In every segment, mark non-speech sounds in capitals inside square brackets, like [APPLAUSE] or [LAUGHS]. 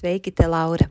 Sveiki, te Laura!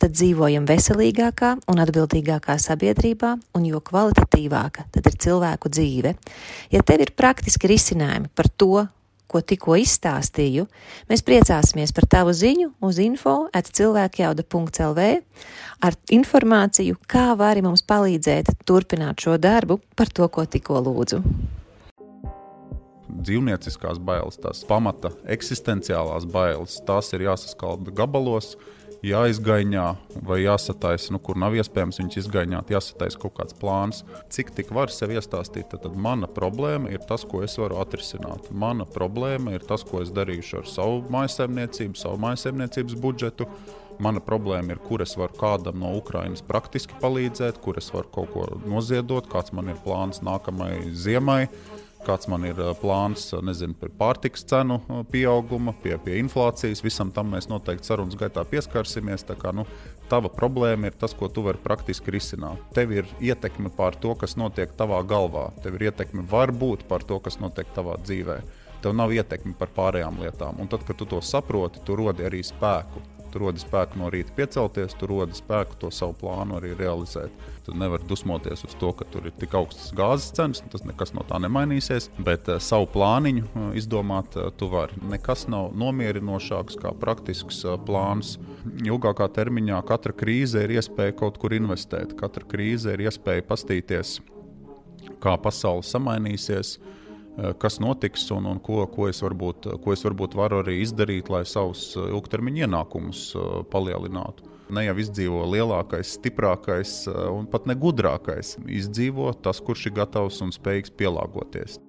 tad dzīvojam veselīgākā un atbildīgākā sabiedrībā, un jo kvalitatīvāka tad ir cilvēku dzīve. Ja tev ir praktiski risinājumi par to, ko tikko izstāstīju, mēs priecāsimies par tavu ziņu uz info at cilvēkjauda.lv ar informāciju, kā vari mums palīdzēt turpināt šo darbu par to, ko tikko lūdzu dzīvnieciskās bailes, tās pamata eksistenciālās bailes, tās ir jāsaskalda gabalos, jāizgaņā vai jāsataisa, nu, kur nav iespējams viņus izgaņāt, jāsataisa kaut kāds plāns. Cik tik var sev iestāstīt, tad, tad mana problēma ir tas, ko es varu atrisināt. Mana problēma ir tas, ko es darīšu ar savu maisaimniecību, savu maisaimniecības budžetu. Mana problēma ir, kur es varu kādam no Ukrainas praktiski palīdzēt, kur es varu kaut ko noziedot, kāds man ir plāns nākamajai ziemai kāds man ir plāns nezinu, par pārtikas cenu pieauguma, pie, pie inflācijas. Visam tam mēs noteikti sarunas gaitā pieskarsimies. Kā, nu, tava problēma ir tas, ko tu vari praktiski risināt. Tev ir ietekme pār to, kas notiek tavā galvā. Tev ir ietekme varbūt par to, kas notiek tavā dzīvē. Tev nav ietekme par pārējām lietām. Un tad, kad tu to saproti, tu rodi arī spēku. Tu rodi spēku no rīta piecelties, tu rodi spēku to savu plānu arī realizēt. Tu nevari dusmoties uz to, ka tur ir tik augstas gāzes cenas, tas nekas no tā nemainīsies. Bet uh, savu plāniņu uh, izdomāt uh, tu vari. Nekas nav nomierinošāks kā praktisks uh, plāns. Ilgākā termiņā katra krīze ir iespēja kaut kur investēt, katra krīze ir iespēja pastīties, kā pasaule samainīsies Eh, kas notiks un, un ko, ko, es varbūt, ko es varbūt varu arī izdarīt, lai savus eh, ilgtermiņa ienākumus eh, palielinātu. Ne jau izdzīvo lielākais, stiprākais un pat ne gudrākais. Izdzīvo tas, kurš ir gatavs un spējīgs pielāgoties.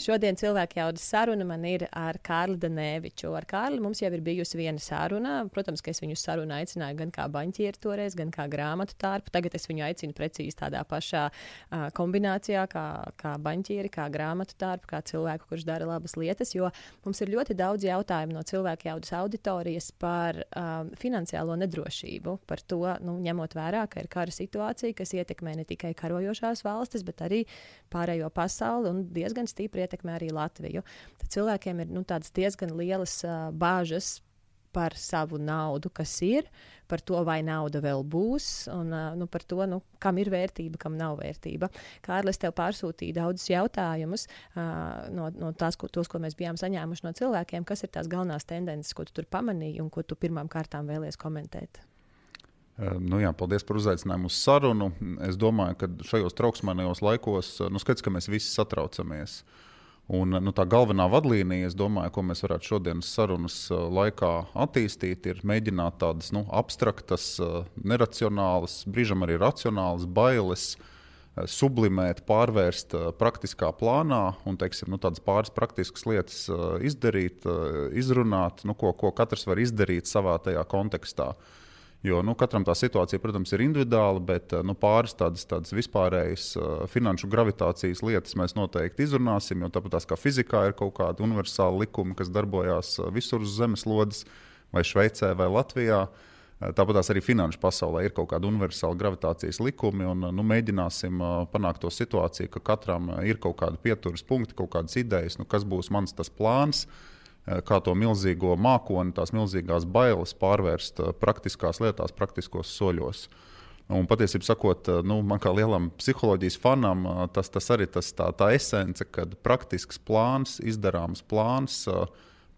Šodien cilvēku jaudas saruna man ir ar Kārli Danēviču. Ar Kārli mums jau ir bijusi viena saruna. Protams, ka es viņu sarunu aicināju gan kā baņķieru toreiz, gan kā grāmatu tārpu. Tagad es viņu aicinu precīzi tādā pašā uh, kombinācijā, kā, kā baņķieri, kā grāmatu tārpu, kā cilvēku, kurš dara labas lietas. Jo mums ir ļoti daudz jautājumu no cilvēku jaudas auditorijas par um, finansiālo nedrošību, par to, nu, ņemot vērā, ka ir kara situācija, kas ietekmē ne tikai karojošās valstis, bet arī pārējo pasauli un diezgan stipri ietekmē arī Latviju. Tad cilvēkiem ir nu, diezgan lielas uh, bāžas par savu naudu, kas ir, par to, vai nauda vēl būs, un nu, par to, nu, kam ir vērtība, kam nav vērtība. Kārlis tev pārsūtīja daudzus jautājumus uh, no, no tās, ko, tos, ko mēs bijām saņēmuši no cilvēkiem. Kas ir tās galvenās tendences, ko tu tur pamanīji un ko tu pirmām kārtām vēlies komentēt? Nu jā, paldies par uzaicinājumu uz sarunu. Es domāju, ka šajos trauksmīgajos laikos nu, skats, ka mēs visi satraucamies. Uh, Un, nu, tā galvenā vadlīnija, domāju, ko mēs varētu šodienas sarunas uh, laikā attīstīt, ir mēģināt tādas nu, abstraktas, uh, neracionālas, brīžam arī racionālas bailes uh, sublimēt, pārvērst praktiskā plānā un teiksim, nu, tādas pāris praktiskas lietas izdarīt, izrunāt, nu, ko, ko katrs var izdarīt savā tajā kontekstā. Jo nu, katram tā situācija, protams, ir individuāla, bet nu, pāris tādas, tādas vispārējas uh, finanšu gravitācijas lietas mēs noteikti izrunāsim. Jo tāpat kā fizikā ir kaut kādi universāli likumi, kas darbojas visur uz zemeslodes, vai Šveicē, vai Latvijā. Tāpat arī finanšu pasaulē ir kaut kādi universāli gravitācijas likumi, un nu, mēģināsim panākt to situāciju, ka katram ir kaut kādi pieturas punkti, kaut kādas idejas, nu, kas būs mans plāns. Uh, Eh, kā to milzīgo mākoni, tās milzīgās bailes pārvērst eh, praktiskās lietās, praktiskos soļos. Un patiesībā, sakot, eh, nu, man kā lielam psiholoģijas fanam, tas, tas arī tas tā, tā esence, kad praktisks plāns, izdarāms plāns,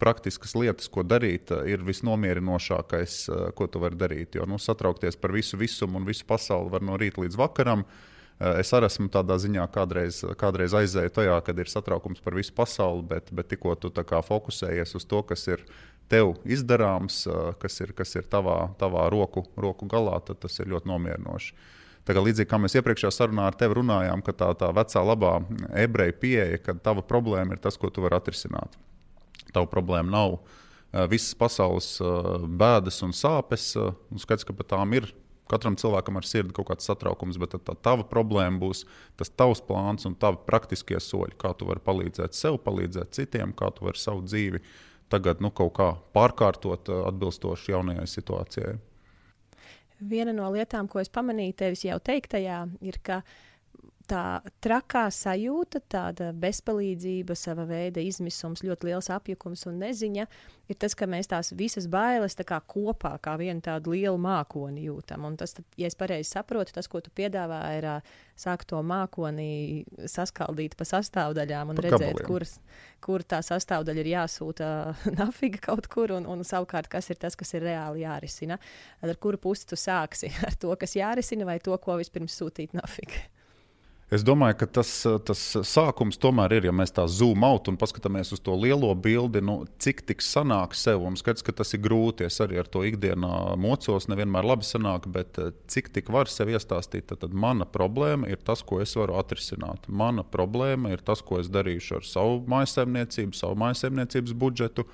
praktiskas lietas, ko darīt, ir visnomierinošākais, ko tu vari darīt. Jo nu, satraukties par visu visumu un visu pasauli var no rīta līdz vakaram. Es arī esmu tādā ziņā kādreiz, kādreiz aizēju tajā, kad ir satraukums par visu pasauli, bet, bet tikko tu fokusējies uz to, kas ir tev izdarāms, kas ir, kas ir tavā, tavā roku, roku galā, tad tas ir ļoti nomierinoši. Tā kā līdzīgi kā mēs iepriekšējā sarunā ar tevi runājām, ka tā, tā vecā labā ebreja pieeja, ka tava problēma ir tas, ko tu vari atrisināt. Tava problēma nav visas pasaules bēdas un sāpes. Skaidrs, ka par tām ir Katram cilvēkam ar sirdi kaut kāds satraukums, bet tā tava problēma būs tas tavs plāns un tavi praktiskie soļi, kā tu vari palīdzēt sev, palīdzēt citiem, kā tu vari savu dzīvi tagad nu, kaut kā pārkārtot atbilstoši jaunajai situācijai. Viena no lietām, ko es pamanīju tevis jau teiktajā, ir, ka tā trakā sajūta, tāda bezpalīdzība, sava veida izmisums, ļoti liels apjukums un neziņa, ir tas, ka mēs tās visas bailes tā kā kopā, kā vienu tādu lielu mākoni jūtam. Un tas, tad, ja es pareizi saprotu, tas, ko tu piedāvā, ir sākt to mākoni saskaldīt pa sastāvdaļām un pa redzēt, kuras, kur tā sastāvdaļa ir jāsūta [LAUGHS] nafiga kaut kur, un, un savukārt, kas ir tas, kas ir reāli jārisina. Ar kuru pusi tu sāksi? [LAUGHS] Ar to, kas jārisina, vai to, ko vispirms sūtīt nafiga? Es domāju, ka tas, tas sākums tomēr ir, ja mēs tā zoom out un paskatāmies uz to lielo bildi, nu, cik tik sanāk sev. Un skats, ka tas ir grūti. Es arī ar to ikdienā mocos, nevienmēr labi sanāk, bet eh, cik tik var sev iestāstīt, tad, tad mana problēma ir tas, ko es varu atrisināt. Mana problēma ir tas, ko es darīšu ar savu mājsaimniecību, savu mājsaimniecības budžetu.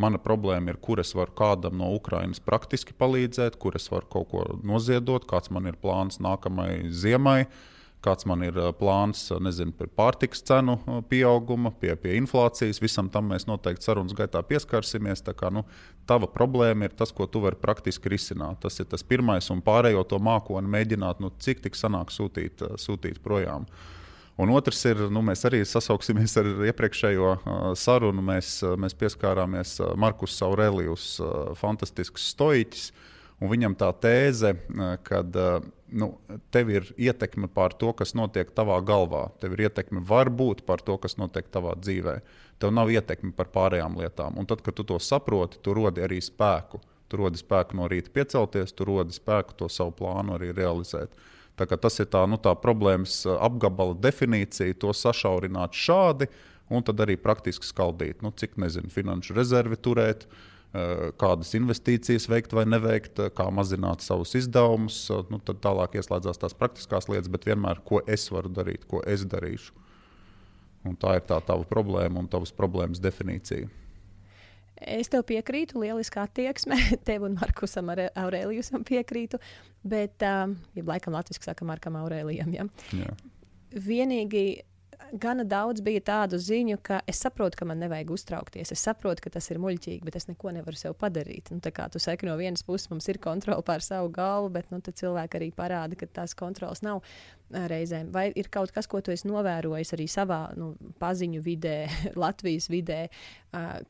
Mana problēma ir, kur es varu kādam no Ukrainas praktiski palīdzēt, kur es varu kaut ko noziedot, kāds man ir plāns nākamajai ziemai. Uh, kāds man ir plāns nezinu, par pārtikas cenu pieauguma, pie, pie inflācijas. Visam tam mēs noteikti sarunas gaitā pieskarsimies. Tā kā, nu, tava problēma ir tas, ko tu vari praktiski risināt. Tas ir tas pirmais, un pārējo to mākoni mēģināt, nu, cik tik sanāk sūtīt, sūtīt projām. Un otrs ir, nu, mēs arī sasauksimies ar iepriekšējo uh, sarunu. Mēs, uh, mēs pieskārāmies uh, Markus Aurelijus, uh, fantastisks stoiķis. Viņam tā tēze, uh, ka uh, nu, tev ir ietekme pār to, kas notiek tavā galvā. Tev ir ietekme varbūt par to, kas notiek tavā dzīvē. Tev nav ietekme par pārējām lietām. Un tad, kad tu to saproti, tu rodi arī spēku. Tu rodi spēku no rīta piecelties, tu rodi spēku to savu plānu arī realizēt. Tas ir tā, nu, tā problēmas apgabala definīcija, to sašaurināt šādi, un tad arī praktiski skaldīt, nu, cik nezinu, finanšu rezervi turēt, uh, kādas investīcijas veikt vai neveikt, eh, kā mazināt savus izdevumus. Eh, nu, tad tālāk ieslēdzās tās praktiskās lietas, bet vienmēr, ko es varu darīt, ko es darīšu. Un tā ir tā tava problēma un tavas problēmas definīcija. Es tev piekrītu, lieliskā attieksme. [LAUGHS] Tev un Markusam Aurēlijusam piekrītu. Bet, um, ja laikam latviešu saka Markam Aurēlijam, ja? Jā. vienīgi gana daudz bija tādu ziņu, ka es saprotu, ka man nevajag uztraukties. Es saprotu, ka tas ir muļķīgi, bet es neko nevaru sev padarīt. Nu, kā tu saki, no vienas puses mums ir kontrole pār savu galvu, bet nu, cilvēki arī parāda, ka tās kontrols nav reizēm. Vai ir kaut kas, ko tu esi novērojis arī savā nu, paziņu vidē, [LAUGHS] Latvijas vidē,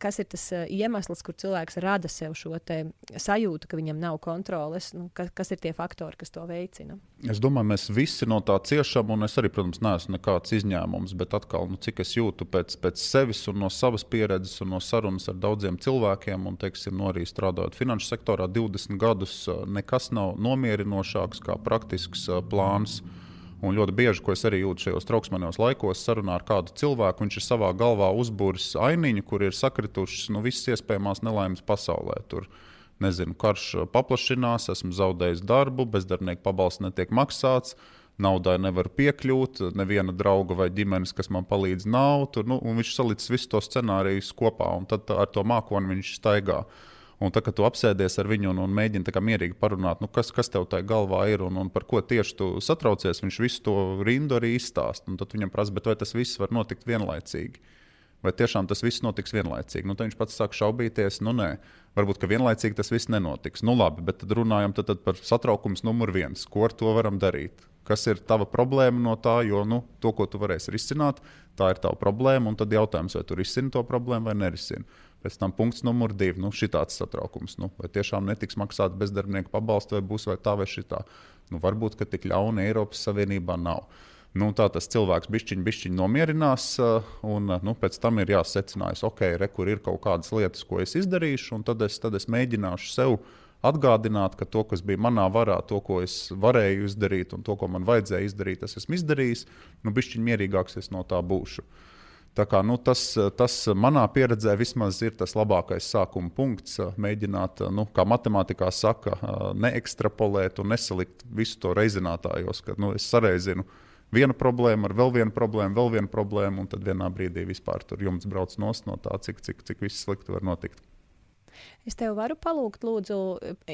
kas ir tas iemesls, kur cilvēks rada sev šo sajūtu, ka viņam nav kontroles? Nu, kas, kas ir tie faktori, kas to veicina? Es domāju, mēs visi no tā ciešam, un es arī, protams, neesmu nekāds izņēmums, bet atkal, nu, cik es jūtu pēc, pēc sevis un no savas pieredzes un no sarunas ar daudziem cilvēkiem, un, teiksim, no arī strādājot finanšu sektorā 20 gadus, nekas nav nomierinošāks kā praktisks plāns. Mm Un ļoti bieži, ko es arī jūtu šajos trauksmaņos laikos, sarunā ar kādu cilvēku, viņš ir savā galvā uzbūris ainiņu, kur ir sakritušas nu, visas iespējamās nelaimes pasaulē. Tur, nezinu, karš paplašinās, esmu zaudējis darbu, bezdarbnieku pabalsts netiek maksāts. Naudai nevar piekļūt, neviena drauga vai ģimenes, kas man palīdz, nav. Tur, nu, viņš salicis visus tos scenārijus kopā, un tad ar to mākoni viņš staigā. Uh, Un tā, kad tu apsēdies ar viņu un, un mēģini mierīgi parunāt, nu, kas, kas tev tajā galvā ir un, un par ko tieši tu satraucies, viņš visu to rindu arī izstāsta. Tad viņam prasa, vai tas viss var notikt vienlaicīgi. Vai tiešām tas viss notiks vienlaicīgi? Nu, tad viņš pats sāk šaubīties, nu nē, varbūt ka vienlaicīgi tas viss nenotiks. Nu labi, bet tad runājam tad, tad par satraukums numur viens. Ko ar to varam darīt? Kas ir tava problēma no tā, jo nu, to, ko tu varēsi risināt, tā ir tava problēma. Un tad jautājums, vai tu risini to problēmu vai nerisini. Pēc tam punkts numur divi. Nu, šitāds satraukums. Nu, vai tiešām netiks maksāts bezdarbnieku pabalsts, vai būs vai tā vai šitā. Nu, varbūt, ka tik ļauna Eiropas Savienībā nav. Nu, tā tas cilvēks bišķiņ, bišķiņ nomierinās, uh, un uh, nu, pēc tam ir jāsecinās, ok, re, kur ir kaut kādas lietas, ko es izdarīšu, un tad es, tad es mēģināšu sev atgādināt, ka to, kas bija manā varā, to, ko es varēju izdarīt, un to, ko man vajadzēja izdarīt, es esmu izdarījis. Nu, bišķiņ mierīgāks es no tā būšu. Tā kā, nu, tas, tas manā pieredzē vismaz ir tas labākais sākuma punkts. Mēģināt, nu, kā matemātikā saka, neekstrapolēt un nesalikt visu to reizinātājos, ka nu, es sareizinu vienu problēmu ar vēl vienu problēmu, vēl vienu problēmu, un tad vienā brīdī vispār tur jumts brauc no tā, cik, cik, cik viss slikti var notikt. Es tev varu palūgt, lūdzu,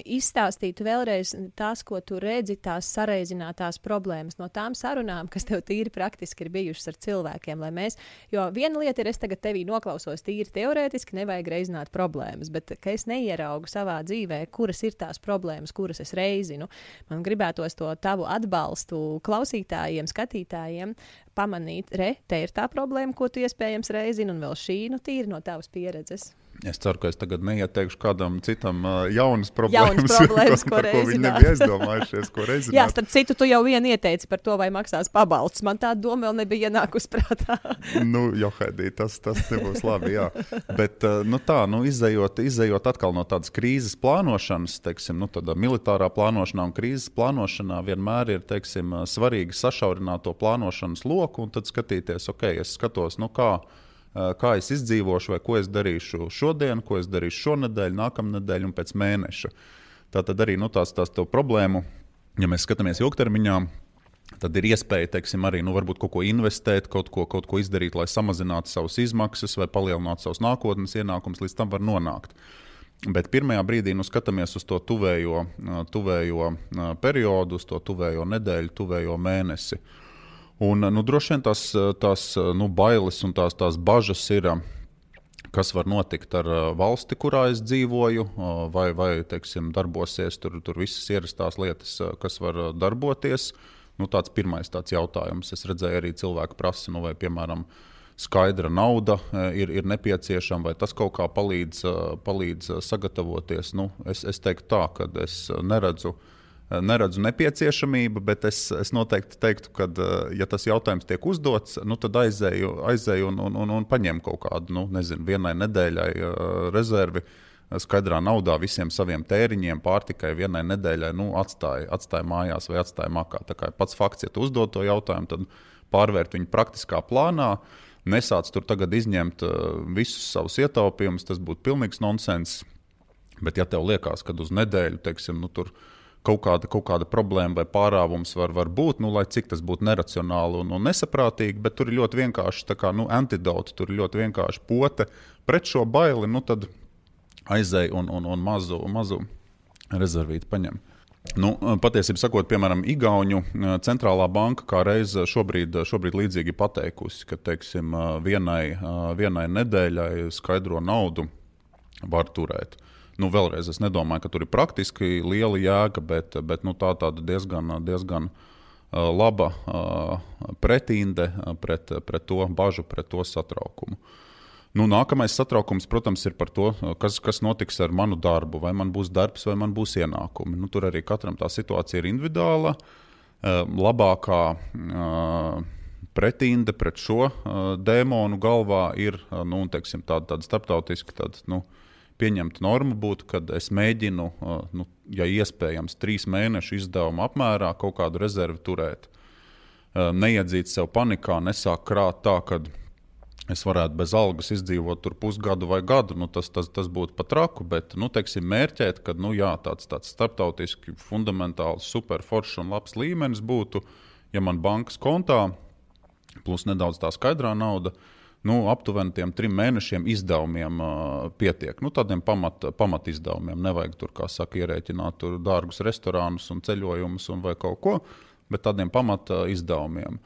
izstāstīt vēlreiz tās, ko tu redzi, tās sareizinātās problēmas no tām sarunām, kas tev tīri praktiski ir bijušas ar cilvēkiem. Mēs, jo viena lieta ir, es tagad tevī noklausos tīri teorētiski, nevajag reizināt problēmas, bet es neieraugu savā dzīvē, kuras ir tās problēmas, kuras es reizinu. Man gribētos to tavu atbalstu klausītājiem, skatītājiem pamanīt, re, te ir tā problēma, ko tu iespējams reizini, un vēl šī, nu, tīri no tavas pieredzes. Es ceru, ka es tagad neieteikšu kādam citam jaunas problēmas, [LAUGHS] jaunas problēmas ko, ko, ko viņi nebija aizdomājušies. [LAUGHS] Jā, starp citu, tu jau vien ieteici par to, vai maksās pabalsts. Man tā doma vēl nebija ienākusi prātā. [LAUGHS] nu, Johaidī, tas, tas nebūs labi. Jā. Bet nu, tā, nu, izējot, izējot atkal no tādas krīzes plānošanas, teiksim, nu, tādā militārā plānošanā un krīzes plānošanā vienmēr ir teiksim, svarīgi sašaurināt to plānošanas loku un tad skatīties, ok, es skatos, nu kā kā es izdzīvošu, vai ko es darīšu šodien, ko es darīšu šonadēļ, nākamnedēļ un pēc mēneša. Tā tad arī nu, tās, tās problēmu, ja mēs skatāmies ilgtermiņā, tad ir iespēja teiksim, arī nu, kaut ko investēt, kaut ko, kaut ko izdarīt, lai samazinātu savas izmaksas vai palielinātu savus nākotnes ienākumus, līdz tam var nonākt. Bet pirmajā brīdī nu, skatāmies uz to tuvējo, tuvējo periodu, uz to tuvējo nedēļu, tuvējo mēnesi. Uh, Un, nu, droši vien tās, tās nu, bailes un tās, tās bažas ir, kas var notikt ar valsti, kurā es dzīvoju, vai, vai teiksim, darbosies tur, tur visas ierastās lietas, kas var darboties. Nu, tāds pirmais tāds jautājums. Es redzēju, arī cilvēki prasa, nu, vai, piemēram, skaidra nauda ir, ir nepieciešama, vai tas kaut kā palīdz, palīdz sagatavoties. Nu, es, es teiktu tā, ka es neredzu neredzu nepieciešamību, bet es, es noteikti teiktu, ka, eh, ja tas jautājums tiek uzdots, nu, tad aizēju, aizēju un, un, un, un paņemu kaut kādu, nu, nezinu, vienai nedēļai uh, rezervi. Skaidrā naudā visiem saviem tēriņiem, pārtikai vienai nedēļai nu, atstāja, atstāja mājās vai atstāja makā. Tā kā pats fakts, ja tu uzdod to jautājumu, tad pārvērt viņu praktiskā plānā, nesāc tur tagad izņemt visus savus ietaupījumus, tas būtu pilnīgs nonsens. Bet, ja tev liekas, ka uz nedēļu, teiksim, nu, tur ir kaut kāda, kaut kāda problēma vai pārāvums var, var būt, nu, lai cik tas būtu neracionāli un, un nesaprātīgi, bet tur ir ļoti vienkārši kā, nu, antidote, tur ir ļoti vienkārši pote pret šo baili, nu, tad aizēj un, un, un mazu, mazu rezervīti paņem. Nu, patiesībā, sakot, piemēram, Igaunu centrālā banka kā reiz šobrīd, šobrīd līdzīgi pateikusi, ka teiksim, vienai, vienai nedēļai skaidro naudu var turēt. Nu, vēlreiz, es nedomāju, ka tur ir praktiski liela jēga, bet, bet nu, tā ir diezgan, diezgan uh, laba uh, pretinde pret, pret to bažu, pret to satraukumu. Nu, nākamais satraukums, protams, ir par to, kas, kas notiks ar manu darbu, vai man būs darbs, vai man būs ienākumi. Nu, tur arī katram tā situācija ir individuāla. Uh, labākā pretinde pret šo dēmonu galvā ir nu, teiksim, tāda, tāda starptautiska. Tāda, nu, pieņemta norma būtu, ka es mēģinu, nu, ja iespējams, trīs mēnešu izdevumu apmērā kaut kādu rezervi turēt. Neiedzīt sev panikā, nesāk krāt tā, ka es varētu bez algas izdzīvot tur pusgadu vai gadu. Nu, tas, tas, tas būtu pat traku, bet nu, teiksim, mērķēt, ka nu, jā, tāds, tāds starptautiski fundamentāls, superforšs un labs līmenis būtu, ja man bankas kontā plus nedaudz tā skaidrā nauda nu, aptuveni tiem trim mēnešiem izdevumiem uh, pietiek. Nu, tādiem pamat, pamat izdevumiem. Nevajag tur, kā saka, ierēķināt tur dārgus restorānus un ceļojumus un vai kaut ko, bet tādiem pamat uh, izdevumiem.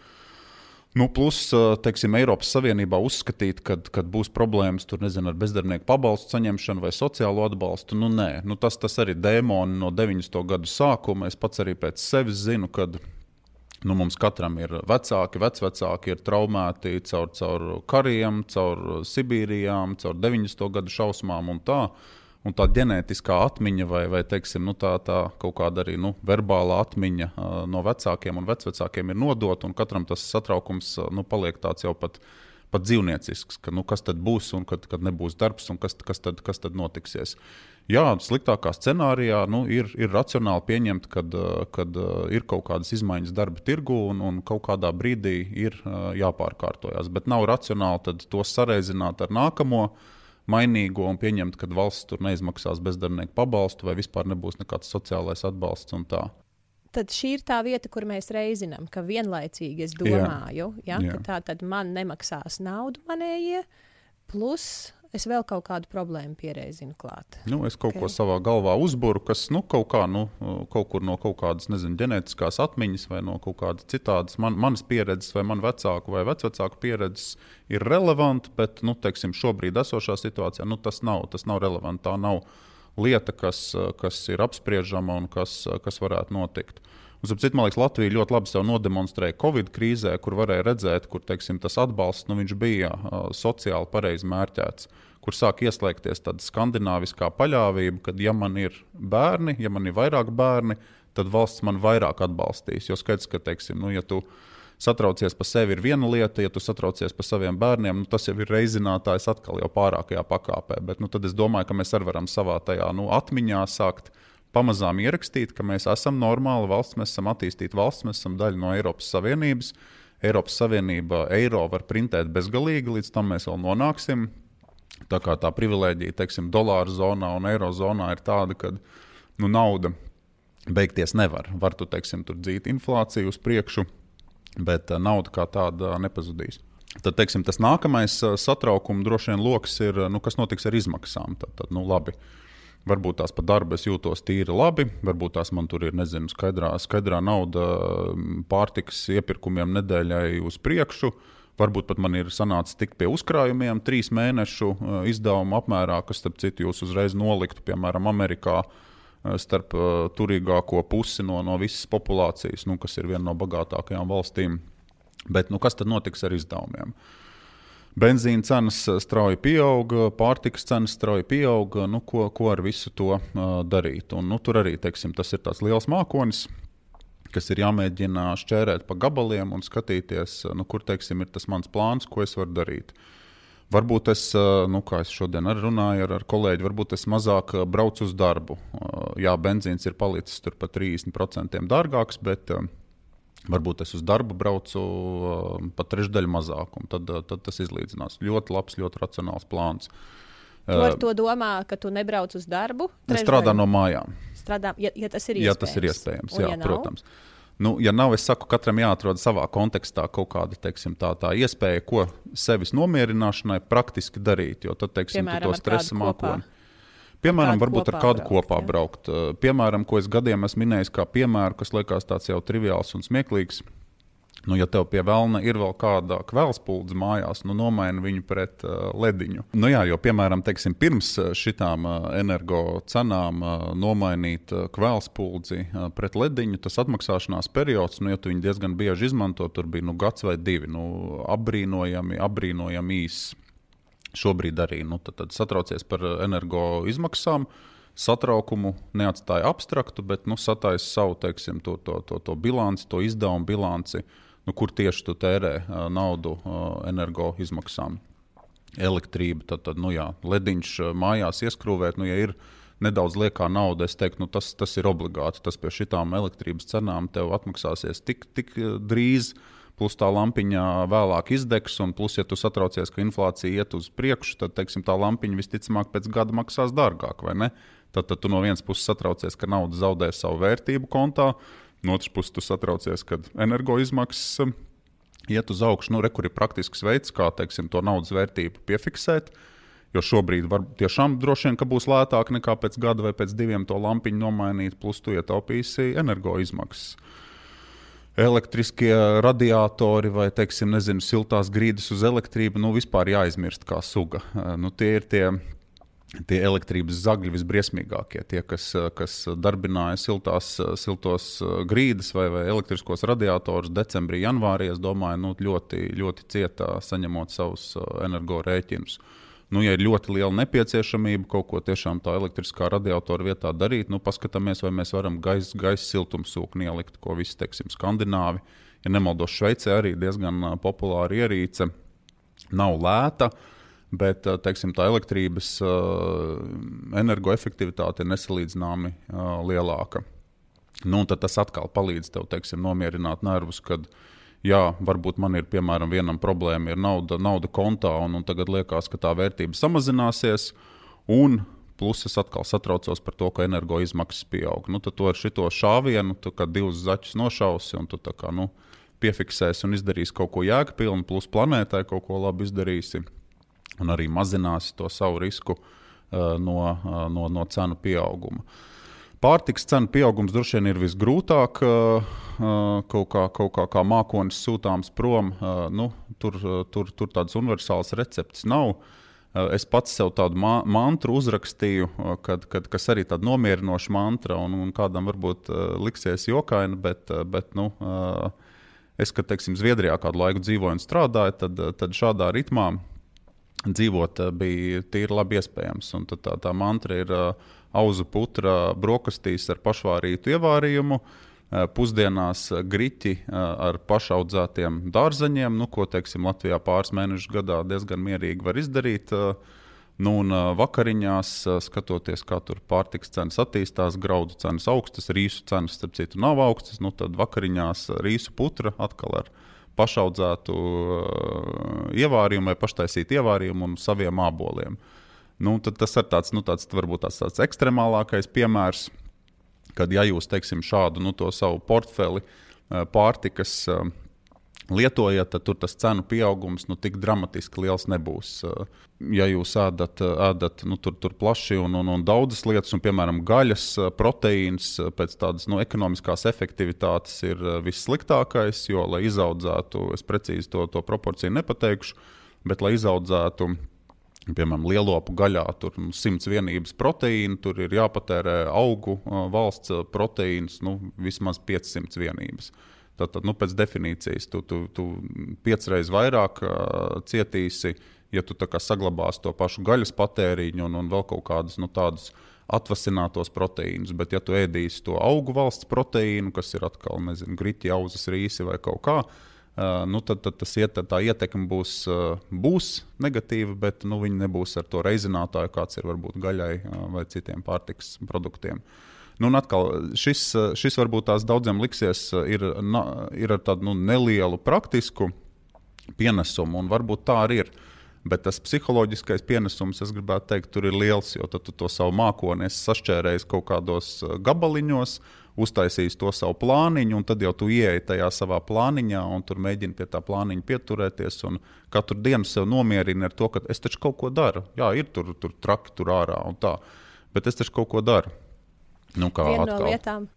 Nu, plus, teiksim, Eiropas Savienībā uzskatīt, ka būs problēmas tur, nezinu, ar bezdarbnieku pabalstu saņemšanu vai sociālo atbalstu. Nu, nē, nu, tas, tas arī dēmoni no 90. gadu sākuma. Es pats arī pēc sevis zinu, ka Nu, mums katram ir vecāki, vecvecāki, ir traumēti caur, caur kariem, caur Sibīrijām, caur 90. gadu šausmām un tā. Un tā ģenētiskā atmiņa, vai, vai teiksim, nu, tā, tā kaut kāda arī nu, verbālā atmiņa uh, no vecākiem un vecvecākiem ir nodota, un katram tas satraukums uh, nu, paliek tāds jau pat pat dzīvniecisks, ka nu, kas tad būs un kad, kad nebūs darbs un kas, kas, tad, kas tad notiksies. Jā, sliktākā scenārijā nu, ir, ir racionāli pieņemt, ka ir kaut kādas izmaiņas darba tirgu un, un kaut kādā brīdī ir jāpārkārtojas. Bet nav racionāli to sareizināt ar nākamo mainīgo un pieņemt, ka valsts tur neizmaksās bezdarbnieku pabalstu vai vispār nebūs nekāds sociālais atbalsts un tā tad šī ir tā vieta, kur mēs reizinām, ka vienlaicīgi es domāju, jā. Ja, jā. ka tā tad man nemaksās naudu manējie, plus es vēl kaut kādu problēmu pierēzinu klāt. Nu, es kaut okay. ko savā galvā uzburu, kas nu, kaut, kā, nu, kaut kur no kaut kādas nezinu, ģenētiskās atmiņas vai no kaut kādas citādas man, manas pieredzes vai man vecāku vai vecvecāku pieredzes ir relevanti, bet nu, teiksim, šobrīd esošā situācijā nu, tas, nav, tas nav relevanti. Tā nav lieta, kas, kas ir apspriežama un kas, kas varētu notikt. Un, citu, man liekas, Latvija ļoti labi sev nodemonstrēja Covid krīzē, kur varēja redzēt, kur teiksim, tas atbalsts nu, bija uh, sociāli pareizi mērķēts. Kur sāk ieslēgties tāda skandināviskā paļāvība, ka, ja man ir bērni, ja man ir vairāk bērni, tad valsts man vairāk atbalstīs. Jo skaidrs, ka, teiksim, nu, ja tu satraucies par sevi, ir viena lieta, ja tu satraucies par saviem bērniem, nu, tas jau ir reizinātājs atkal jau pārākajā pakāpē. Bet nu, tad es domāju, ka mēs arī varam savā tajā nu, atmiņā sākt pamazām ierakstīt, ka mēs esam normāla valsts, mēs esam attīstīta valsts, mēs esam daļa no Eiropas Savienības. Eiropas Savienība eiro var printēt bezgalīgi, līdz tam mēs vēl nonāksim. Tā kā tā privilēģija, teiksim, dolāra zonā un eiro zonā ir tāda, ka nu, nauda beigties nevar. Var tu, teiksim, tur dzīt inflāciju uz priekšu, bet uh, nauda kā tāda nepazudīs. Tad teiksim, tas nākamais uh, satraukuma droši vien lokus ir, nu, kas notiks ar izmaksām. Tad, tad nu, labi, uh, Varbūt tās par darbu es jūtos tīri labi, varbūt tās man tur ir nezinu, skaidrā, skaidrā nauda pārtikas iepirkumiem nedēļai uz priekšu. Varbūt pat man ir sanācis tikt pie uzkrājumiem trīs mēnešu uh, izdevuma apmērā, kas, starp citu, jūs uzreiz noliktu, piemēram, Amerikā uh, starp uh, turīgāko pusi no, no visas populācijas, nu, kas ir viena no bagātākajām valstīm. Bet nu, kas tad notiks ar izdevumiem? Uh, Benzīna cenas eh, strauji pieauga, pārtikas cenas strauji pieauga. Nu, ko, ko ar visu to uh, darīt? Un, nu, tur arī teiksim, tas ir tāds liels mākonis, kas ir jāmēģina šķērēt pa gabaliem un skatīties, nu, kur teiksim, ir tas mans plāns, ko es varu darīt. Varbūt es, nu, kā es šodien arī runāju ar, ar kolēģi, varbūt es mazāk braucu uz darbu. Jā, benzīns ir palicis tur pa 30% dārgāks, bet uh, Varbūt es uz darbu braucu uh, pat trešdaļu mazāk, un tad, tad tas izlīdzinās. Ļoti labs, ļoti racionāls plāns. Tu ar uh, to domā, ka tu nebrauc uz darbu? Es strādāju no mājām. Strādā, ja, ja tas ir iespējams. Ja tas ir iespējams, un, jā, ja protams. Nu, ja nav, es saku, katram jāatrod savā kontekstā kaut kāda teiksim, tā, tā iespēja, ko sevis nomierināšanai praktiski darīt. Jo tad, teiksim, Piemēram, to stresa mākoni. Piemēram, varbūt ar kādu braukt, kopā jā. braukt. Piemēram, ko es gadiem esmu minējis, kā piemēru, kas liekas tāds jau triviāls un smieklīgs. Nu, ja tev pie vēlna ir vēl kāda kvēlspūdze mājās, nu, nomaini viņu pret uh, lediņu. Nu, jā, jo, piemēram, teiksim, pirms šitām uh, energo cenām uh, nomainīt uh, kvēlspūdzi uh, pret lediņu, tas atmaksāšanās periods, nu, ja tu viņu diezgan bieži izmanto, tur bija nu, gads vai divi. Nu, apbrīnojami, apbrīnojami īss šobrīd arī nu, tad, tad satraucies par energo izmaksām. Satraukumu neatstāja abstraktu, bet nu, sataisa savu teiksim, to, to, to, to bilanci, to izdevumu bilanci, nu, kur tieši tu tērē naudu energo izmaksām. Elektrība, tad, tad nu, jā, lediņš mājās ieskrūvēt, nu, ja ir nedaudz liekā nauda, es teiktu, nu, tas, tas ir obligāti. Tas pie šitām elektrības cenām tev atmaksāsies tik, tik drīz. Uh, plus tā lampiņa vēlāk izdegs, un plus, ja tu satraucies, ka inflācija iet uz priekšu, tad teiksim, tā lampiņa visticamāk pēc gada maksās dārgāk. Tad, tad tu no vienas puses satraucies, ka nauda zaudē savu vērtību kontā, no otras puses tu satraucies, ka energoizmaksas um, iet uz augšu. Nu, re, kur ir praktisks veids, kā teiksim, to naudas vērtību piefiksēt. Jo šobrīd var tiešām droši vien būs lētāk nekā pēc gada vai pēc diviem to lampiņu nomainīt, plus tu ietaupīsi energoizmaksas elektriskie radiatori vai, teiksim, nezinu, siltās grīdas uz elektrību, nu, vispār jāizmirst kā suga. Nu, tie ir tie, tie elektrības zagļi visbriesmīgākie, tie, kas, kas darbināja siltās, siltos grīdas vai, vai elektriskos radiatorus decembrī, janvārī. Es domāju, nu, ļoti, ļoti cietā saņemot savus eh, energorēķinus. Uh, Nu, ja ir ļoti liela nepieciešamība kaut ko tiešām tā elektriskā radiatora vietā darīt, nu, paskatāmies, vai mēs varam gaisa gais siltumsūkni ielikt, ko visi, teiksim, skandināvi. Ja nemaldos, Šveicē arī diezgan populāra ierīce. nav lēta. Bet teiksim, tā elektrības energoefektivitāte ir nesalīdzināmi lielāka. Nu, tad tas atkal palīdz tev teiksim, nomierināt nervus, kad jā, varbūt man ir piemēram vienam problēma, ir nauda, nauda kontā, un, un tagad liekas, ka tā vērtība samazināsies. Un plus es atkal satraucos par to, ka energoizmaksas pieaug. Nu, tad ar šo šāvienu, tu kā divus zaķus nošausi un tu kā nu, piefiksēsi un izdarīsi kaut ko jēgpilnu, plus planētai kaut ko labi izdarīsi. Un arī mazināsi to savu risku uh, no, uh, no, no cenu pieauguma. Pārtiks cenu pieaugums droši vien ir visgrūtāk. Kaut kā, kaut kā, kā mākonis sūtāms prom. Nu, tur, tur, tur tādas universālas receptes nav. Es pats sev tādu ma mantru uzrakstīju, kad, kad, kas arī tāda nomierinoša mantra, un, un kādam varbūt liksies jokaina, bet, bet nu, es, kad teiksim, Zviedrijā kādu laiku dzīvoju un strādāju, tad, tad šādā ritmā dzīvot bija tīri labi iespējams. Un tā, tā mantra ir auzu putra brokastīs ar pašvārītu ievārījumu. Uh, Eh, pusdienās eh, griķi eh, ar pašaudzētiem dārzeņiem, nu, ko teiksim, Latvijā pāris mēnešus gadā diezgan mierīgi var izdarīt. Nu, un vakariņās, skatoties, kā tur pārtiks cenas attīstās, graudu cenas augstas, rīsu cenas, starp citu, nav augstas. Nu, tad vakariņās rīsu putra atkal ar pašaudzētu uh, ievārījumu vai paštaisītu ievārījumu un saviem āboliem. Nu, tas ir tāds, nu, tāds varbūt tāds, tāds ekstremālākais piemērs kad ja jūs teiksim, šādu nu, savu portfeli pārtikas lietojat, tad tur tas cenu pieaugums nu, tik dramatiski liels nebūs. Ja jūs ēdat, ēdat nu, tur, tur plaši un, un, un daudzas lietas, un piemēram gaļas proteīns pēc tādas nu, ekonomiskās efektivitātes ir vissliktākais, jo, lai izaudzētu, es precīzi to, to proporciju nepateikšu, bet lai izaudzētu Piemēram, lielopu gaļā tur ir simts vienības proteīna, tur ir jāpatērē augu valsts proteīns nu, vismaz 500 vienības. Tātad, nu, pēc definīcijas, tu, tu, tu piecreiz vairāk cietīsi, ja tu saglabāsi to pašu gaļas patēriņu un, un vēl kaut kādus nu, tādus atvasinātos proteīnus. Bet, ja tu ēdīsi to augu valsts proteīnu, kas ir atkal, nezinu, griti, auzas, rīsi vai kaut Uh, nu, tad, tad tas iet, tā ietekme būs, būs negatīva, bet nu, viņi nebūs ar to reizinātāju, kāds ir varbūt gaļai vai citiem pārtiks produktiem. Nu, atkal, šis, šis varbūt tās daudziem liksies, ir, ir ar tādu nu, nelielu praktisku pienesumu, un varbūt tā arī ir. Bet tas psiholoģiskais pienesums, es gribētu teikt, tur ir liels, jo tu to savu mākoni esi sašķērējis kaut kādos gabaliņos, uh, uztaisījis to savu plāniņu, un tad jau tu ieeji tajā savā plāniņā, un tur mēģini pie tā plāniņa pieturēties. Katru dienu sev nomierini ar to, ka es taču kaut ko daru. Jā, ir tur, tur traki, tur ārā un tā, bet es taču kaut ko daru. Nu, kā Viena atkal. no lietām.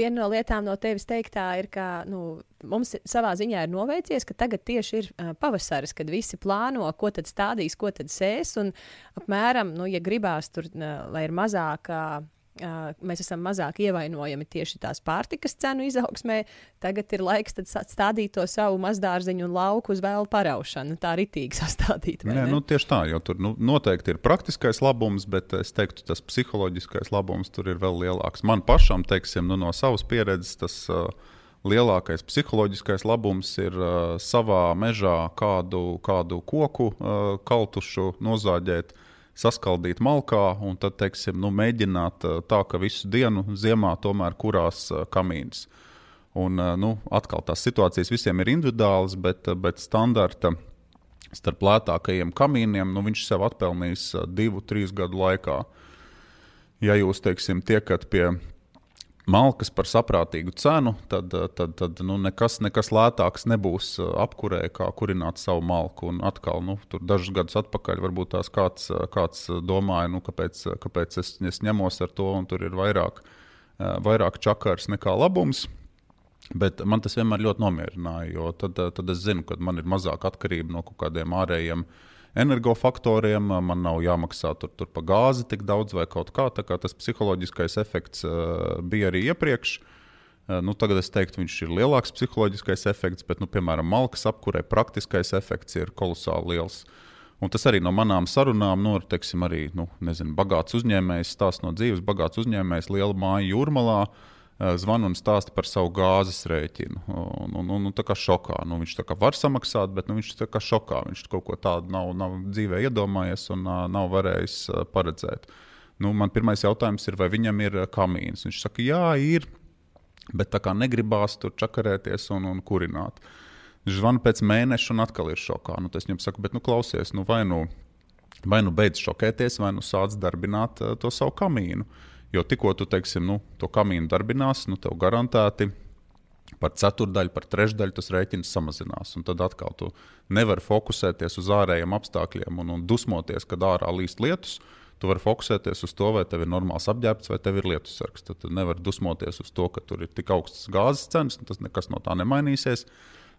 Viena no lietām no tevis teiktā ir, ka nu, mums savā ziņā ir noveicies, ka tagad tieši ir uh, pavasaris, kad visi plāno, ko tad stādīs, ko tad sēs. Un apmēram, nu, ja gribās tur, uh, lai ir mazāk uh, mēs esam mazāk ievainojami tieši tās pārtikas cenu izaugsmē. Tagad ir laiks stādīt to savu mazdārziņu un lauku uz vēl paraušanu. Tā ritīgi [LAUGHS] sastādīt. Nē, nu, tieši tā, jo tur nu, noteikti ir praktiskais labums, bet es teiktu, tas psiholoģiskais labums tur ir vēl lielāks. Man pašam, teiksim, nu, no savas pieredzes, tas uh, lielākais psiholoģiskais labums ir uh, savā mežā kādu, kādu koku uh, kaltušu nozāģēt saskaldīt malkā un tad, teiksim, nu, mēģināt tā, ka visu dienu ziemā tomēr kurās kamīns. Un, nu, atkal tās situācijas visiem ir individuālas, bet, bet standarta starp lētākajiem kamīniem nu, viņš sev atpelnīs divu, trīs gadu laikā. Ja jūs, teiksim, tiekat pie malkas par saprātīgu cenu, tad, eh, tad, tad nu, nekas, nekas lētāks nebūs eh, apkurē, kā kurināt savu malku. Un atkal, nu, tur dažus gadus atpakaļ, varbūt tās kāds, eh, kāds domāja, nu, kāpēc, kāpēc es, es ņemos ar to, un tur ir vairāk, vairāk čakars nekā labums. Bet man tas vienmēr ļoti nomierināja, jo tad, tad es zinu, ka man ir mazāk atkarība no kaut kādiem ārējiem uh, energofaktoriem, man nav jāmaksā tur, tur pa gāzi tik daudz vai kaut kā. kā tas psiholoģiskais efekts uh, bija arī iepriekš. Uh, nu, tagad es teiktu, viņš ir lielāks psiholoģiskais efekts, bet, nu, piemēram, malkas apkurē praktiskais efekts ir kolosāli liels. Un tas arī no manām sarunām, nu, ar, teiksim, arī, nu, nezinu, bagāts uzņēmējs, stāsts no dzīves, bagāts uzņēmējs, liela māja jūrmalā. Zvana un stāsta par savu gāzes rēķinu. Un, un, un, un tā kā šokā. Nu, viņš tā kā var samaksāt, bet nu, viņš tā kā šokā. Viņš kaut ko tādu nav, nav dzīvē iedomājies un uh, nav varējis uh, paredzēt. Nu, man pirmais jautājums ir, vai viņam ir kamīns. Viņš saka, jā, ir, bet tā kā negribās tur čakarēties un, un kurināt. Viņš zvana pēc mēneša un atkal ir šokā. Nu, es viņam saku, bet nu, klausies, nu, vai nu, vai nu beidz šokēties, vai nu sāc darbināt uh, to savu kamīnu. Uh, Jo tikko tu teiksim, nu, to kamīnu darbinās, nu, tev garantēti par ceturdaļu, par trešdaļu tas rēķins samazinās. Un tad atkal tu nevari fokusēties uz ārējiem apstākļiem un, un dusmoties, kad ārā līst lietus. Tu vari fokusēties uz to, vai tev ir normāls apģērbs, vai tev ir lietus sargs. Tad tu nevari dusmoties uz to, ka tur ir tik augstas gāzes cenas, un tas nekas no tā nemainīsies.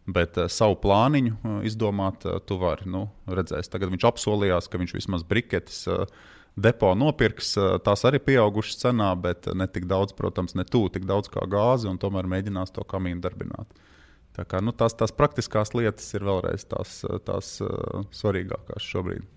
Bet uh, savu plāniņu uh, izdomāt, uh, tu vari. Nu, redzēs, tagad viņš apsolījās, ka viņš vismaz briketes uh, depo nopirks. Tās arī pieaugušas cenā, bet ne tik daudz, protams, ne tuvu tik daudz kā gāzi, un tomēr mēģinās to kamīnu darbināt. Tā kā, nu, tās, tās praktiskās lietas ir vēlreiz tās, tās svarīgākās šobrīd.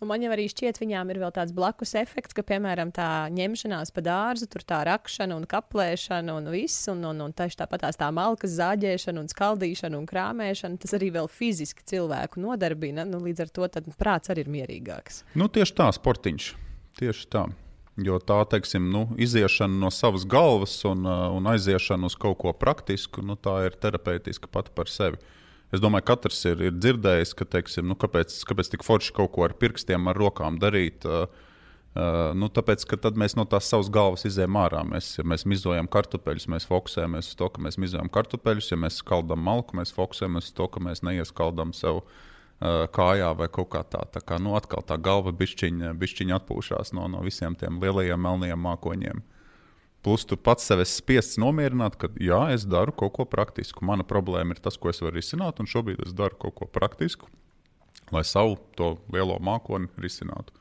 Un man jau arī šķiet, viņām ir vēl tāds blakus efekts, ka, piemēram, tā ņemšanās pa dārzu, tur tā rakšana un kaplēšana un viss, un, un, un tieši tāpat tā malkas zāģēšana un skaldīšana un krāmēšana, tas arī vēl fiziski cilvēku nodarbina. Nu, līdz ar to prāts arī ir mierīgāks. Nu, tieši tā, sportiņš. Tieši tā. Jo tā teiksim, nu, iziešana no savas galvas un, uh, un aiziešana uz kaut ko praktisku, nu, tā ir terapeitiska pati par sevi. Uh, Es domāju, ka katrs ir, ir dzirdējis, ka, teiksim, nu, kāpēc, kāpēc tik forši kaut ko ar pirkstiem, ar rokām darīt. Uh, uh, nu, tāpēc, ka tad mēs no tās savas galvas izējām ārā. Mēs, ja mēs mizojam kartupeļus, mēs fokusējamies uz to, ka mēs mizojam kartupeļus. Ja mēs skaldam malku, mēs fokusējamies uz to, ka mēs neieskaldam sev uh, kājā vai kaut kā tā. Tā kā nu, atkal tā galva bišķiņa, bišķiņa atpūšās no, no visiem tiem lielajiem melnajiem mākoņiem. Plus tu pats sev esi spiests nomierināt, ka jā, es daru kaut ko praktisku. Mana problēma ir tas, ko es varu risināt, un šobrīd es daru kaut ko praktisku, lai savu to lielo mākoni risinātu.